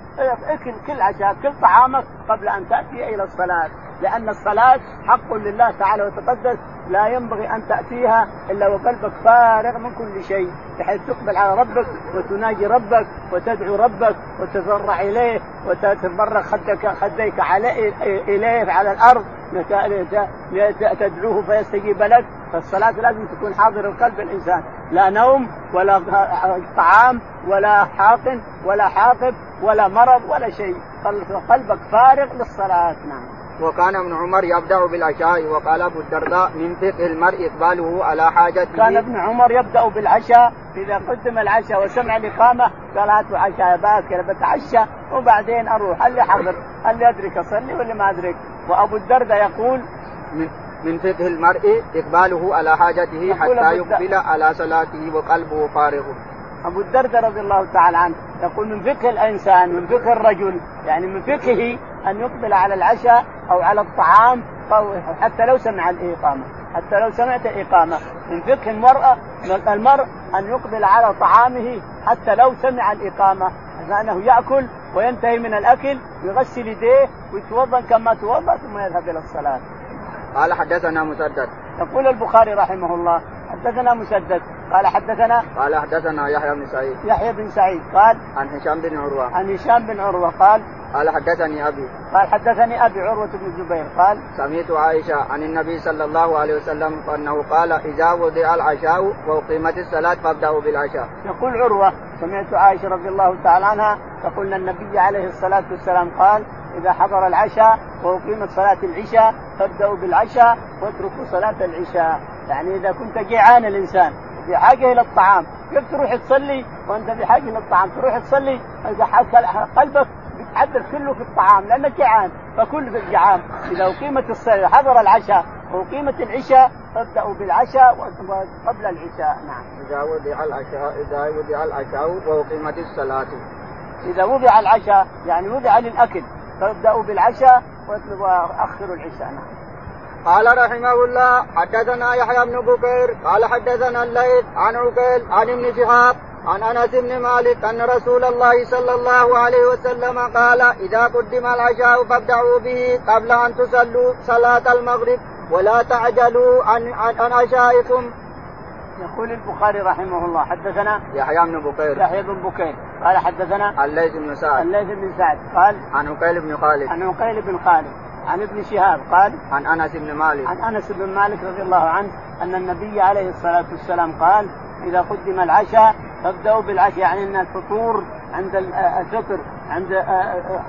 اكل كل عشاء كل طعامك قبل أن تأتي إلى الصلاة. لأن الصلاة حق لله تعالى وتقدس لا ينبغي أن تأتيها إلا وقلبك فارغ من كل شيء بحيث تقبل على ربك وتناجي ربك وتدعو ربك وتضرع إليه وتتبرك خدك خديك عليه إليه على الأرض. تدعوه فيستجيب لك. فالصلاة لازم تكون حاضر القلب الإنسان لا نوم ولا طعام ولا حاق ولا حاقب ولا مرض ولا شيء. قلبك فارغ للصلاة. نعم. وكان ابن عمر يبدأ بالعشاء وقال أبو الدرداء من فقه المرء إقباله على حاجته كان ابن عمر يبدأ بالعشاء إذا قدم العشاء وسمع الإقامة قال هاتوا عشاء باكر بتعشى وبعدين أروح اللي حضر؟ اللي أدرك أصلي واللي ما أدرك؟ وأبو الدرداء يقول من من فقه المرء إقباله على حاجته حتى يقبل على صلاته وقلبه فارغ. أبو الدرداء رضي الله تعالى عنه يقول من فقه الإنسان من فقه الرجل يعني من فقهه أن يقبل على العشاء أو على الطعام أو حتى لو سمع الإقامة حتى لو سمعت الإقامة. من فقه المرأة المرء أن يقبل على طعامه حتى لو سمع الإقامة. فانه يأكل وينتهي من الأكل ويغسل يديه ويتوضأ كما توضأ ثم يذهب إلى الصلاة. قال حدثنا مسدد. يقول البخاري رحمه الله حدثنا مسدد قال حدثنا قال حدثنا يحيى بن سعيد يحيى بن سعيد قال عن هشام بن عروة عن هشام بن عروة قال قال حدثني أبي قال حدثني أبي عروة بن الزبير قال سمعت عائشة عن النبي صلى الله عليه وسلم أنه قال إذا وضع العشاء وأقيمت الصلاة فابدأوا بالعشاء. يقول عروة سمعت عائشة رضي الله تعالى عنها تقول النبي عليه الصلاة والسلام قال إذا حضر العشاء وأقيمت صلاة العشاء فابداوا بالعشاء واتركوا صلاة العشاء، يعني إذا كنت جيعان الإنسان بحاجه إلى الطعام. كيف تروح تصلي؟ وأنت بحاجه إلى الطعام تروح تصلي؟ قلبك بيتحدث كله في الطعام لأنك جعان فكل في الجعان إذا أقيمت الصلاة حضر العشاء واقيمت العشاء فابدأوا بالعشاء قبل العشاء. نعم. إذا وضع العشاء إذا وضع العشاء وأقيمت الصلاة. إذا وضع العشاء يعني وضع للأكل فابدأوا بالعشاء واخروا العشاء نعم. قال رحمه الله حدثنا يحيى بن بكير قال حدثنا الليث عن عقيل عن ابن شهاب عن أنس بن مالك أن رسول الله صلى الله عليه وسلم قال إذا قدم العشاء فابدعوا به قبل أن تصلوا صلاة المغرب ولا تعجلوا عن عن عشائكم. يقول البخاري رحمه الله حدثنا يحيى بن بكير. يحيى بن بكير. قال حدثنا الليث بن سعد. الليث بن سعد. قال عن عقيل بن خالد. عن عقيل بن خالد. عن ابن شهاب. قال عن أنس بن مالك. عن أنس بن مالك رضي الله عنه أن النبي عليه الصلاة والسلام قال إذا قدم العشاء فابدأوا بالعشاء. يعني أن الفطور عند الفطر عند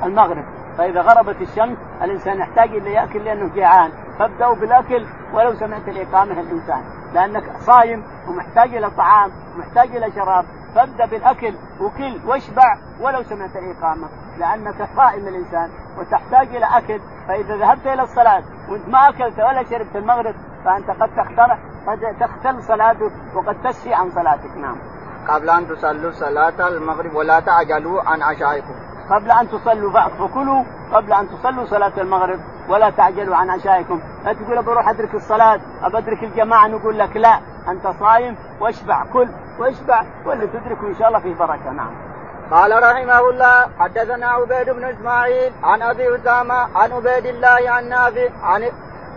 المغرب. فإذا غربت الشمس الإنسان يحتاج إلى يأكل لأنه جيعان فابدأوا بالأكل ولو سمعت الإقامة الانسان لأنك صايم ومحتاج إلى طعام ومحتاج إلى شراب فابدأ بالأكل وكل واشبع ولو سمعت الاقامه لأنك صائم الإنسان وتحتاج إلى أكل فإذا ذهبت إلى الصلاة وإنت ما أكلت ولا شربت المغرب فأنت قد تخترع قد تختل صلاتك وقد تسفي عن صلاتك نعم. قبل أن تصلوا صلاة المغرب ولا تعجلوا عن عشائكم. قبل أن تصلوا فكلوا قبل أن تصلوا صلاة المغرب ولا تعجلوا عن عشائكم، لا تقول بروح ادرك الصلاة ابى ادرك الجماعة نقول لك لا أنت صايم واشبع كل واشبع واللي تدركه إن شاء الله فيه بركة نعم. قال رحمه الله حدثنا عبيد بن إسماعيل عن أبي أسامة عن عبيد الله عن نافع عن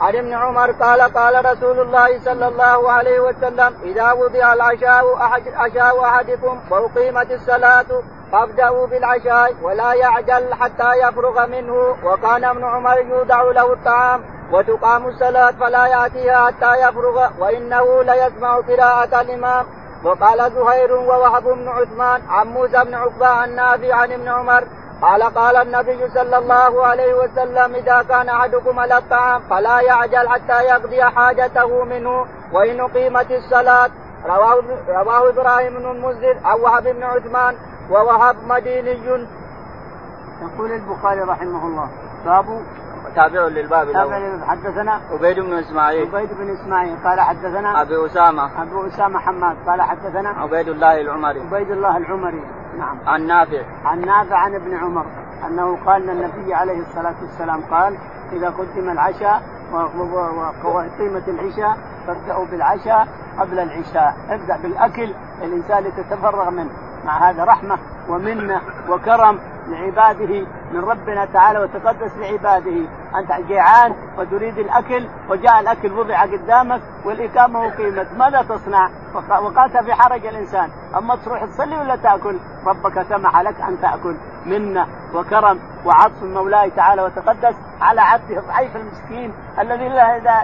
عن ابن عمر قال قال رسول الله صلى الله عليه وسلم إذا وضع العشاء عشاء أحدكم وأقيمت الصلاة فابدأوا بالعشاء ولا يعجل حتى يفرغ منه. وكان ابن عمر يودع له الطعام وتقام الصلاة فلا يأتيها حتى يفرغ وإنه ليسمع قراءة الإمام. وقال زهير ووهب بن عثمان عن موسى بن عقبة عن نافع عن ابن عمر قال قال النبي صلى الله عليه وسلم إذا كان أحدكم على الطعام فلا يعجل حتى يقضي حاجته منه وإن أقيمت الصلاة. رواه إبراهيم بن المنذر عن وهب بن عثمان ووهب مديني. يقول البخاري رحمه الله. باب تابع للباب تابع حدثنا عبيد بن إسماعيل. عبيد بن إسماعيل. قال حدثنا أبي أسامة. أبو أسامة حماد. قال حدثنا عبيد الله العمري. عبيد الله العمري. نعم. عن نافع. عن نافع عن ابن عمر. أنه قال أن النبي عليه الصلاة والسلام قال إذا قدم العشاء وقيمة العشاء فابدأوا بالعشاء قبل العشاء. ابدأ بالأكل الإنسان يتفرغ منه. مع هذا رحمة ومنة وكرم لعباده من ربنا تعالى وتقدس لعباده. أنت جيعان وتريد الأكل وجاء الأكل وضع قدامك والإقامة اقيمت ماذا تصنع؟ وقعت في حرج الإنسان أما تروح تصلي ولا تأكل؟ ربك سمح لك أن تأكل منه وكرم وعطف مولاي تعالى وتقدس على عبده الضعيف المسكين الذي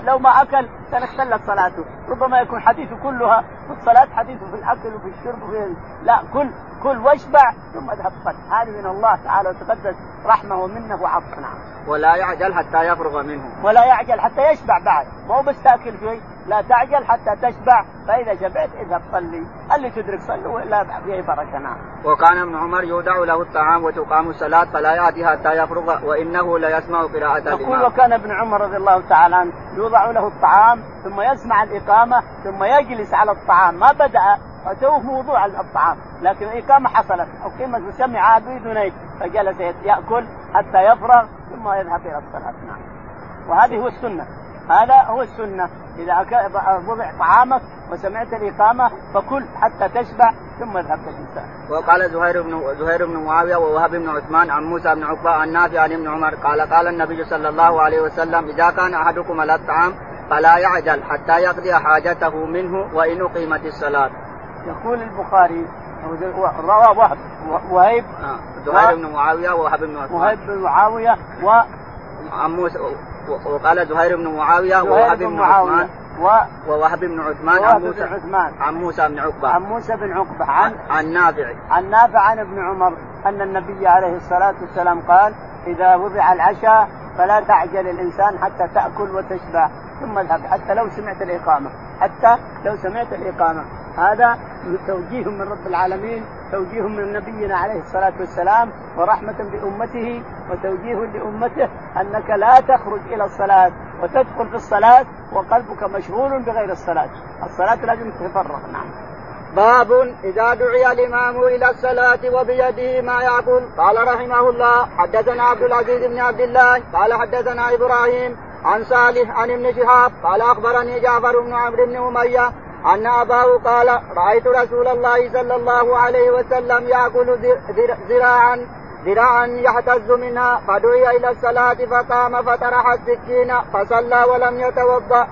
لو ما أكل كان اختلت صلاته، ربما يكون حديثه كلها في الصلاة حديثه في الأكل وفي الشرب وفي لا كل كل واشبع ثم اذهب صل هذه من الله تعالى وتقدس رحمه ومنه وعطف نعم. ولا يعجل حتى يفرغ منه. ولا يعجل حتى يشبع بعد، مو بس تاكل شيء، لا تعجل حتى تشبع. فإذا شبعت اذهب صلي، اللي تدرك صلي ولا فيه بركة. نعم. وكان ابن عمر يودع له الطعام وتقام الصلاة فلا ياتي حتى يفرغ وإنه ليسمع قراءة يقول وكان ابن عمر رضي الله تعالى عنه يوضع له الطعام ثم يسمع الإقامة ثم يجلس على الطعام. ما بدأ فتوه موضوع الطعام لكن الإقامة حصلت. أو قيمة سمع فجلس يأكل حتى يفرغ ثم يذهب إلى الصلاة. نعم. وهذه هو السنة. هذا هو السنة إذا وضع طعامك وسمعت الإقامة فكل حتى تشبع ثم اذهب الإنسان. وقال زهير بن زهير بن معاوية ووهب بن عثمان عن موسى بن عقبة عن نافع عن ابن عمر قال قال النبي صلى الله عليه وسلم إذا كان أحدكم على الطعام فلا يعجل حتى يقضي حاجته منه وإن أقيمت الصلاة. يقول البخاري روى وهب وهيب آه. زهير بن معاوية ووهب بن عثمان وهيب بن معاوية و عن موسى وقال زهير بن معاوية ووهب بن عثمان و... ووهب بن عثمان عن موسى بن عثمان. عن موسى بن عقبة. عن موسى بن عقبة. عن عن نافع. عن نافع عن ابن عمر. أن النبي عليه الصلاة والسلام قال إذا وضع العشاء فلا تعجل الإنسان حتى تأكل وتشبع. ثم اذهب. حتى لو سمعت الإقامة. حتى لو سمعت الإقامة. هذا توجيه من رب العالمين توجيه من نبينا عليه الصلاة والسلام ورحمة بأمته وتوجيه لأمته أنك لا تخرج إلى الصلاة وتدخل في الصلاة وقلبك مشغول بغير الصلاة. الصلاة لازم تتفرغ نعم. باب إذا دعي الإمام إلى الصلاة وبيده ما يأكل قال رحمه الله حدثنا عبد العزيز بن عبد الله قال حدثنا إبراهيم عن صالح عن ابن شهاب قال أخبرني جعفر بن عمرو بن أمية أن أباه قال رأيت رسول الله صلى الله عليه وسلم يأكل ذراعا يحتز منها فدعي إلى الصلاة فقام فطرح السكين فصلى ولم يتوضأ.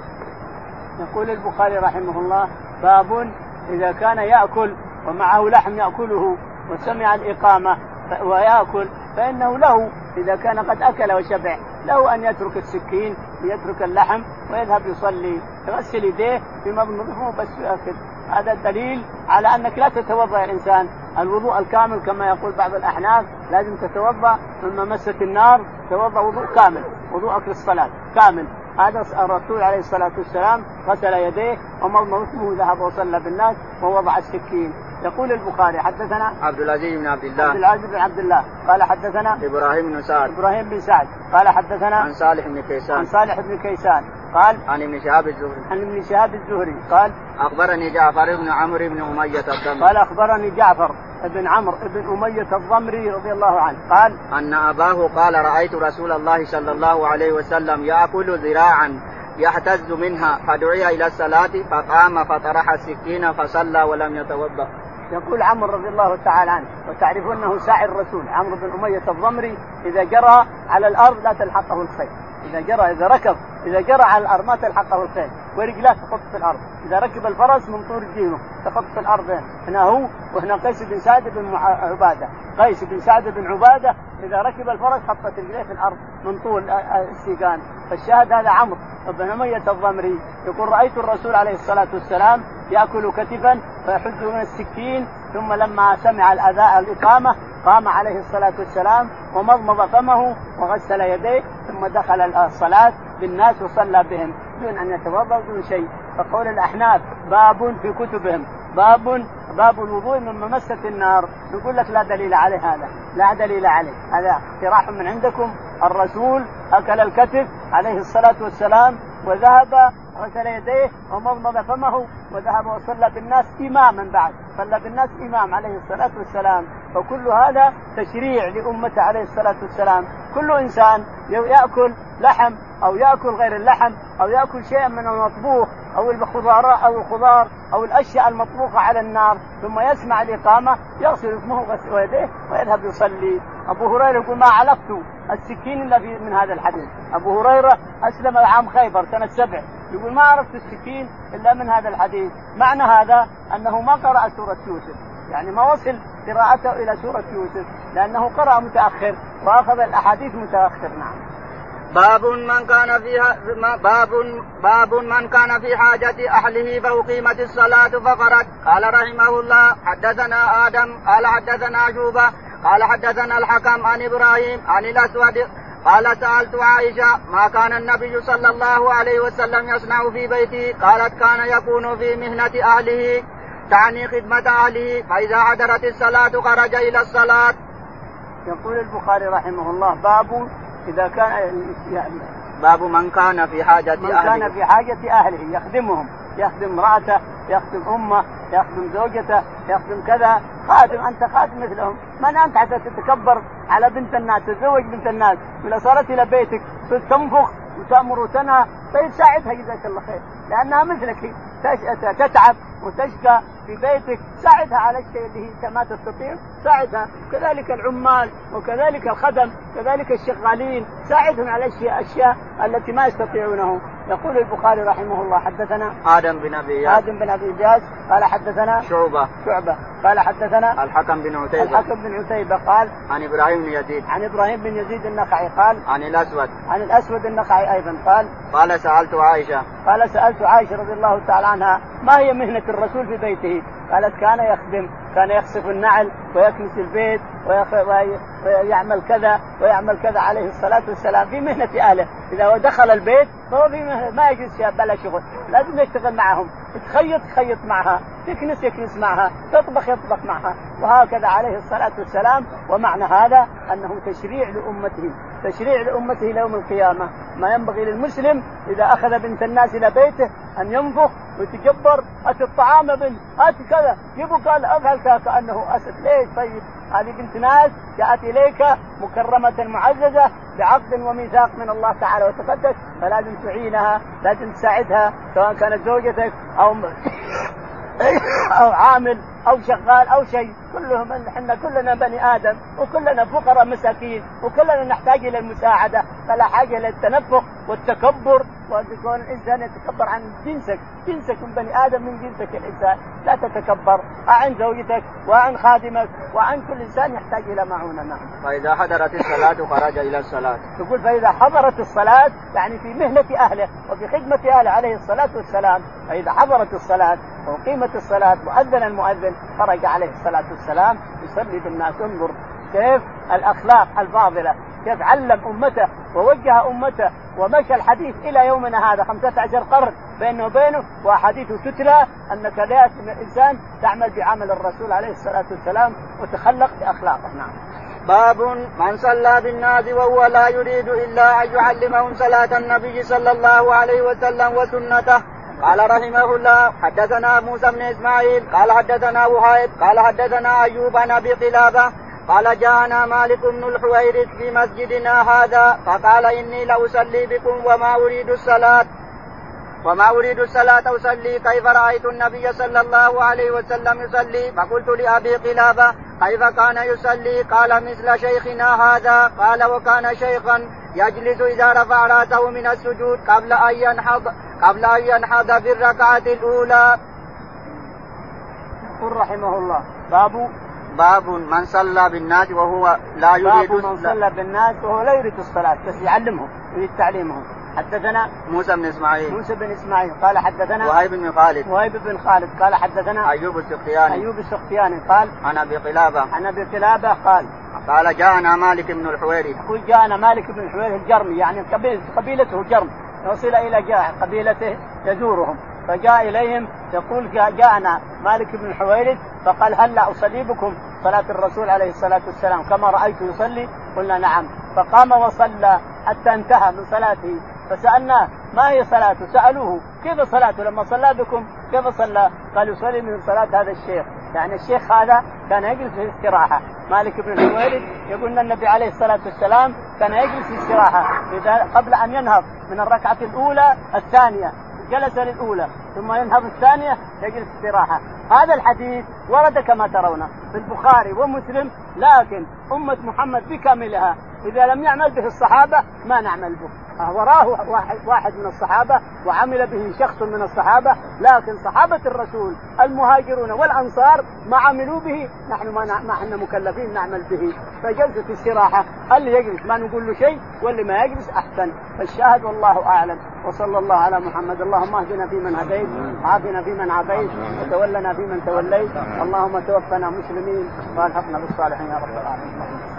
يقول البخاري رحمه الله باب إذا كان يأكل ومعه لحم يأكله وسمع الإقامة ويأكل فإنه له إذا كان قد أكل وشبع له أن يترك السكين ويترك اللحم ويذهب يصلي يغسل يديه بمضمضه بس ياكل هذا دليل على أنك لا تتوضأ يا إنسان. الوضوء الكامل كما يقول بعض الأحناف لازم تتوضأ مما مست النار توضأ وضوء كامل وضوءك للصلاة كامل. هذا الرسول عليه الصلاة والسلام غسل يديه ومضمضته ذهب وصلى بالناس ووضع السكين. يقول البخاري حدثنا عبد العزيز بن عبد الله. عبد العزيز بن عبد الله. قال حدثنا إبراهيم بن سعد. إبراهيم بن سعد. قال حدثنا عن صالح بن كيسان. عن صالح بن كيسان. قال عن ابن شهاب الزهري. عن ابن شهاب الزهري. قال أخبرني جعفر بن عمرو بن أمية الضمري. قال أخبرني جعفر بن عمرو بن أمية الضمري رضي الله عنه. قال أن أباه قال رأيت رسول الله صلى الله عليه وسلم يأكل ذراعا يهتز منها فدعي إلى الصلاة فقام فطرح السكين فصلى ولم يتوضأ. يقول عمرو رضي الله تعالى عنه وتعرفون أنه ساعي الرسول عمرو بن أمية الضمري إذا جرى على الأرض لا تلحقه الخيل إذا جرى إذا ركب إذا جرى على الأرض ما تلحقه الخيل ورجلاه تخط في الأرض. إذا ركب الفرس من طول جيمه تخط في الأرض هنا هو وهنا قيس بن سعد بن عبادة. قيس بن سعد بن عبادة إذا ركب الفرس حطت رجليه في الأرض من طول السيقان فالشاهد هذا عمرو بن اميه الضمري يقول رأيت الرسول عليه الصلاة والسلام يأكل كتفا فيحد من السكين ثم لما سمع الاذاء الإقامة قام عليه الصلاة والسلام ومضمض فمه وغسل يديه ثم دخل الصلاة بالناس وصلى بهم دون أن يتوضأ دون شيء. فقول الأحناف باب في كتبهم. باب باب الوضوء مما مست النار. يقول لك لا دليل عليه هذا. لا دليل عليه. هذا اقتراح من عندكم. الرسول أكل الكتف عليه الصلاة والسلام وذهب غسل يديه ومضمض فمه وذهب وصلى بالناس إماما بعد. صلى بالناس إمام عليه الصلاة والسلام. فكل هذا تشريع لأمته عليه الصلاة والسلام. كل إنسان يأكل لحم أو يأكل غير اللحم أو يأكل شيئا من المطبوخ أو الخضار أو الخضار أو الأشياء المطبوخة على النار ثم يسمع الإقامة يغسل فمه ويديه ويذهب يصلي. أبو هريرة يقول ما علقت السكين في من هذا الحديث. أبو هريرة أسلم عام خيبر سنة سبع. يقول ما عرفت السكين إلا من هذا الحديث. معنى هذا أنه ما قرأ سورة يوسف. يعني ما وصل قراءته إلى سورة يوسف لأنه قرأ متأخر وأخذ الأحاديث متأخر نعم. باب من كان فيها باب باب من كان في حاجة أهله فأقيمت الصلاة فقرت قال رحمه الله حدثنا آدم قال حدثنا شوبة قال حدثنا الحكم عن إبراهيم عن الأسود قال سألت عائشة ما كان النبي صلى الله عليه وسلم يصنع في بيته؟ قالت كان يكون في مهنة أهله. تعني خدمة أهله فإذا حضرت الصلاة خرج إلى الصلاة. يقول البخاري رحمه الله باب إذا كان يعني باب من كان في حاجة من أهله. كان في حاجة أهله يخدمهم يخدم امرأته يخدم أمه يخدم زوجته يخدم كذا خادم أنت خادم مثلهم. من أنت حتى تتكبر على بنت الناس تتزوج بنت الناس ولا صارت إلى بيتك تنفخ وتأمر وتنهى طيب ساعدها جزاك الله خير. لأنها مثلك تتعب وتشقى في بيتك. ساعدها على الشيء اللي هي ما تستطيع. ساعدها. كذلك العمال وكذلك الخدم كذلك الشغالين. ساعدهم على الاشياء الاشياء التي ما يستطيعونه. يقول البخاري رحمه الله حدثنا آدم بن أبي آدم بن أبي إياس قال حدثنا شعبة. شعبة قال حدثنا الحكم بن عتيبة. الحكم بن عتيبة قال عن إبراهيم بن يزيد. عن إبراهيم بن يزيد النخعي قال عن الأسود. عن الأسود النخعي أيضا قال قال سألت عائشة. قال سألت عائشة رضي الله تعالى عنها ما هي مهنة الرسول في بيته؟ قالت كان يخدم كان يخسف النعل ويكنس البيت ويعمل كذا ويعمل كذا عليه الصلاة والسلام في مهنة أهله. إذا دخل البيت فهو في مهنة ما يجلس بلا شغل. لازم يشتغل معهم. تخيط يخيط معها. تكنس يكنس معها. تطبخ يطبخ معها. وهكذا عليه الصلاة والسلام. ومعنى هذا أنه تشريع لأمته. تشريع لأمته يوم القيامة. ما ينبغي للمسلم إذا أخذ بنت الناس إلى بيته أن ينفخ ويتجبر هات الطعام ابن هات كذا. يبقى قال أفعل كأنه أسد. ليش؟ طيب هذه بنت ناس جاءت إليك مكرمة معززة بعقد وميثاق من الله تعالى وتقدس فلازم تعينها لازم تساعدها سواء كانت زوجتك أو أو عامل أو شغال أو شيء. كلهم إحنا كلنا بني آدم وكلنا فقراء مساكين وكلنا نحتاج إلى المساعدة. فلا حاجة إلى التنفخ والتكبر ويكون الإنسان يتكبر عن جنسك، جنسك من بني آدم من جنسك الإنسان، لا تتكبر. عن زوجتك وعن خادمك وعن كل إنسان يحتاج إلى معونه نعم. فإذا حضرت الصلاة خرج إلى الصلاة. تقول فإذا حضرت الصلاة يعني في مهنة أهله وفي خدمة أهله عليه الصلاة والسلام، فإذا حضرت الصلاة وقيمت الصلاة وأذن المؤذن خرج عليه الصلاة والسلام يصلي بالناس انظر. كيف الأخلاق الفاضلة كيف علم أمته ووجه أمته ومشى الحديث إلى يومنا هذا 15 قرن بينه وبينه وأحاديثه تتلى أنك لا الانسان تعمل بعمل الرسول عليه الصلاة والسلام وتخلق بأخلاقه نعم. باب من صلى بالناس وهو لا يريد إلا أن يعلمهم صلاة النبي صلى الله عليه وسلم وسنته قال رحمه الله حدثنا موسى بن إسماعيل قال حدثنا وهيب قال حدثنا أيوب عن أبي قلابة قال جاءنا مالك بن الحويرث في مسجدنا هذا فقال إني لأصلي بكم وما أريد الصلاة. وما أريد الصلاة أصلي كيف رأيت النبي صلى الله عليه وسلم يصلي؟ فقلت لأبي قلابة كيف كان يصلي؟ قال مثل شيخنا هذا. قال وكان شيخا يجلس إذا رفع رأسه من السجود قبل أن ينحض قبل أن ينحض في الركعة الأولى. يقول رحمه الله باب باب من صلى بالناس وهو لا يريد باب من صلى بالناس وهو لا يريد الصلاة بس يعلمهم يريد تعليمهم. حدثنا موسى بن إسماعيل. موسى بن إسماعيل قال حدثنا وهيب بن خالد. وهيب بن خالد قال حدثنا أيوب السختياني. أيوب السختياني قال عن أبي قلابة. عن أبي قلابة قال قال جاءنا مالك بن الحويري. يقول جاءنا مالك بن الحويري الجرمي يعني قبيلته جرم. وصل إلى جاء قبيلته يزورهم فجاء إليهم يقول جاءنا مالك بن الحويرث فقال هلا اصلي بكم صلاة الرسول عليه الصلاة والسلام كما رأيت يصلي؟ قلنا نعم. فقام وصلى حتى انتهى من صلاته. فسالناه ما هي صلاته؟ سألوه كيف صلاته لما صلى بكم كيف صلى؟ قال يصلي من صلاة هذا الشيخ. يعني الشيخ هذا كان يجلس في الاستراحة مالك بن الحويرث يقول إن النبي عليه الصلاة والسلام كان يجلس في الاستراحة إذا قبل أن ينهض من الركعة الأولى الثانية. جلس للأولى ثم ينهض الثانية يجلس استراحة هذا الحديث ورد كما ترون في البخاري ومسلم لكن أمة محمد بكاملها إذا لم يعمل به الصحابة ما نعمل به. وراه واحد, من الصحابة وعمل به شخص من الصحابة لكن صحابة الرسول المهاجرون والأنصار ما عملوا به نحن ما إحنا مكلفين نعمل به. فجلسة الاستراحة اللي يجلس؟ ما نقول له شيء واللي ما يجلس؟ أحسن. فالشاهد والله أعلم. وصلى الله على محمد. اللهم اهدنا فيمن هديت وعافنا فيمن عافيت وتولنا فيمن توليت. اللهم توفنا مسلمين وألحقنا بالصالحين يا رب العالمين.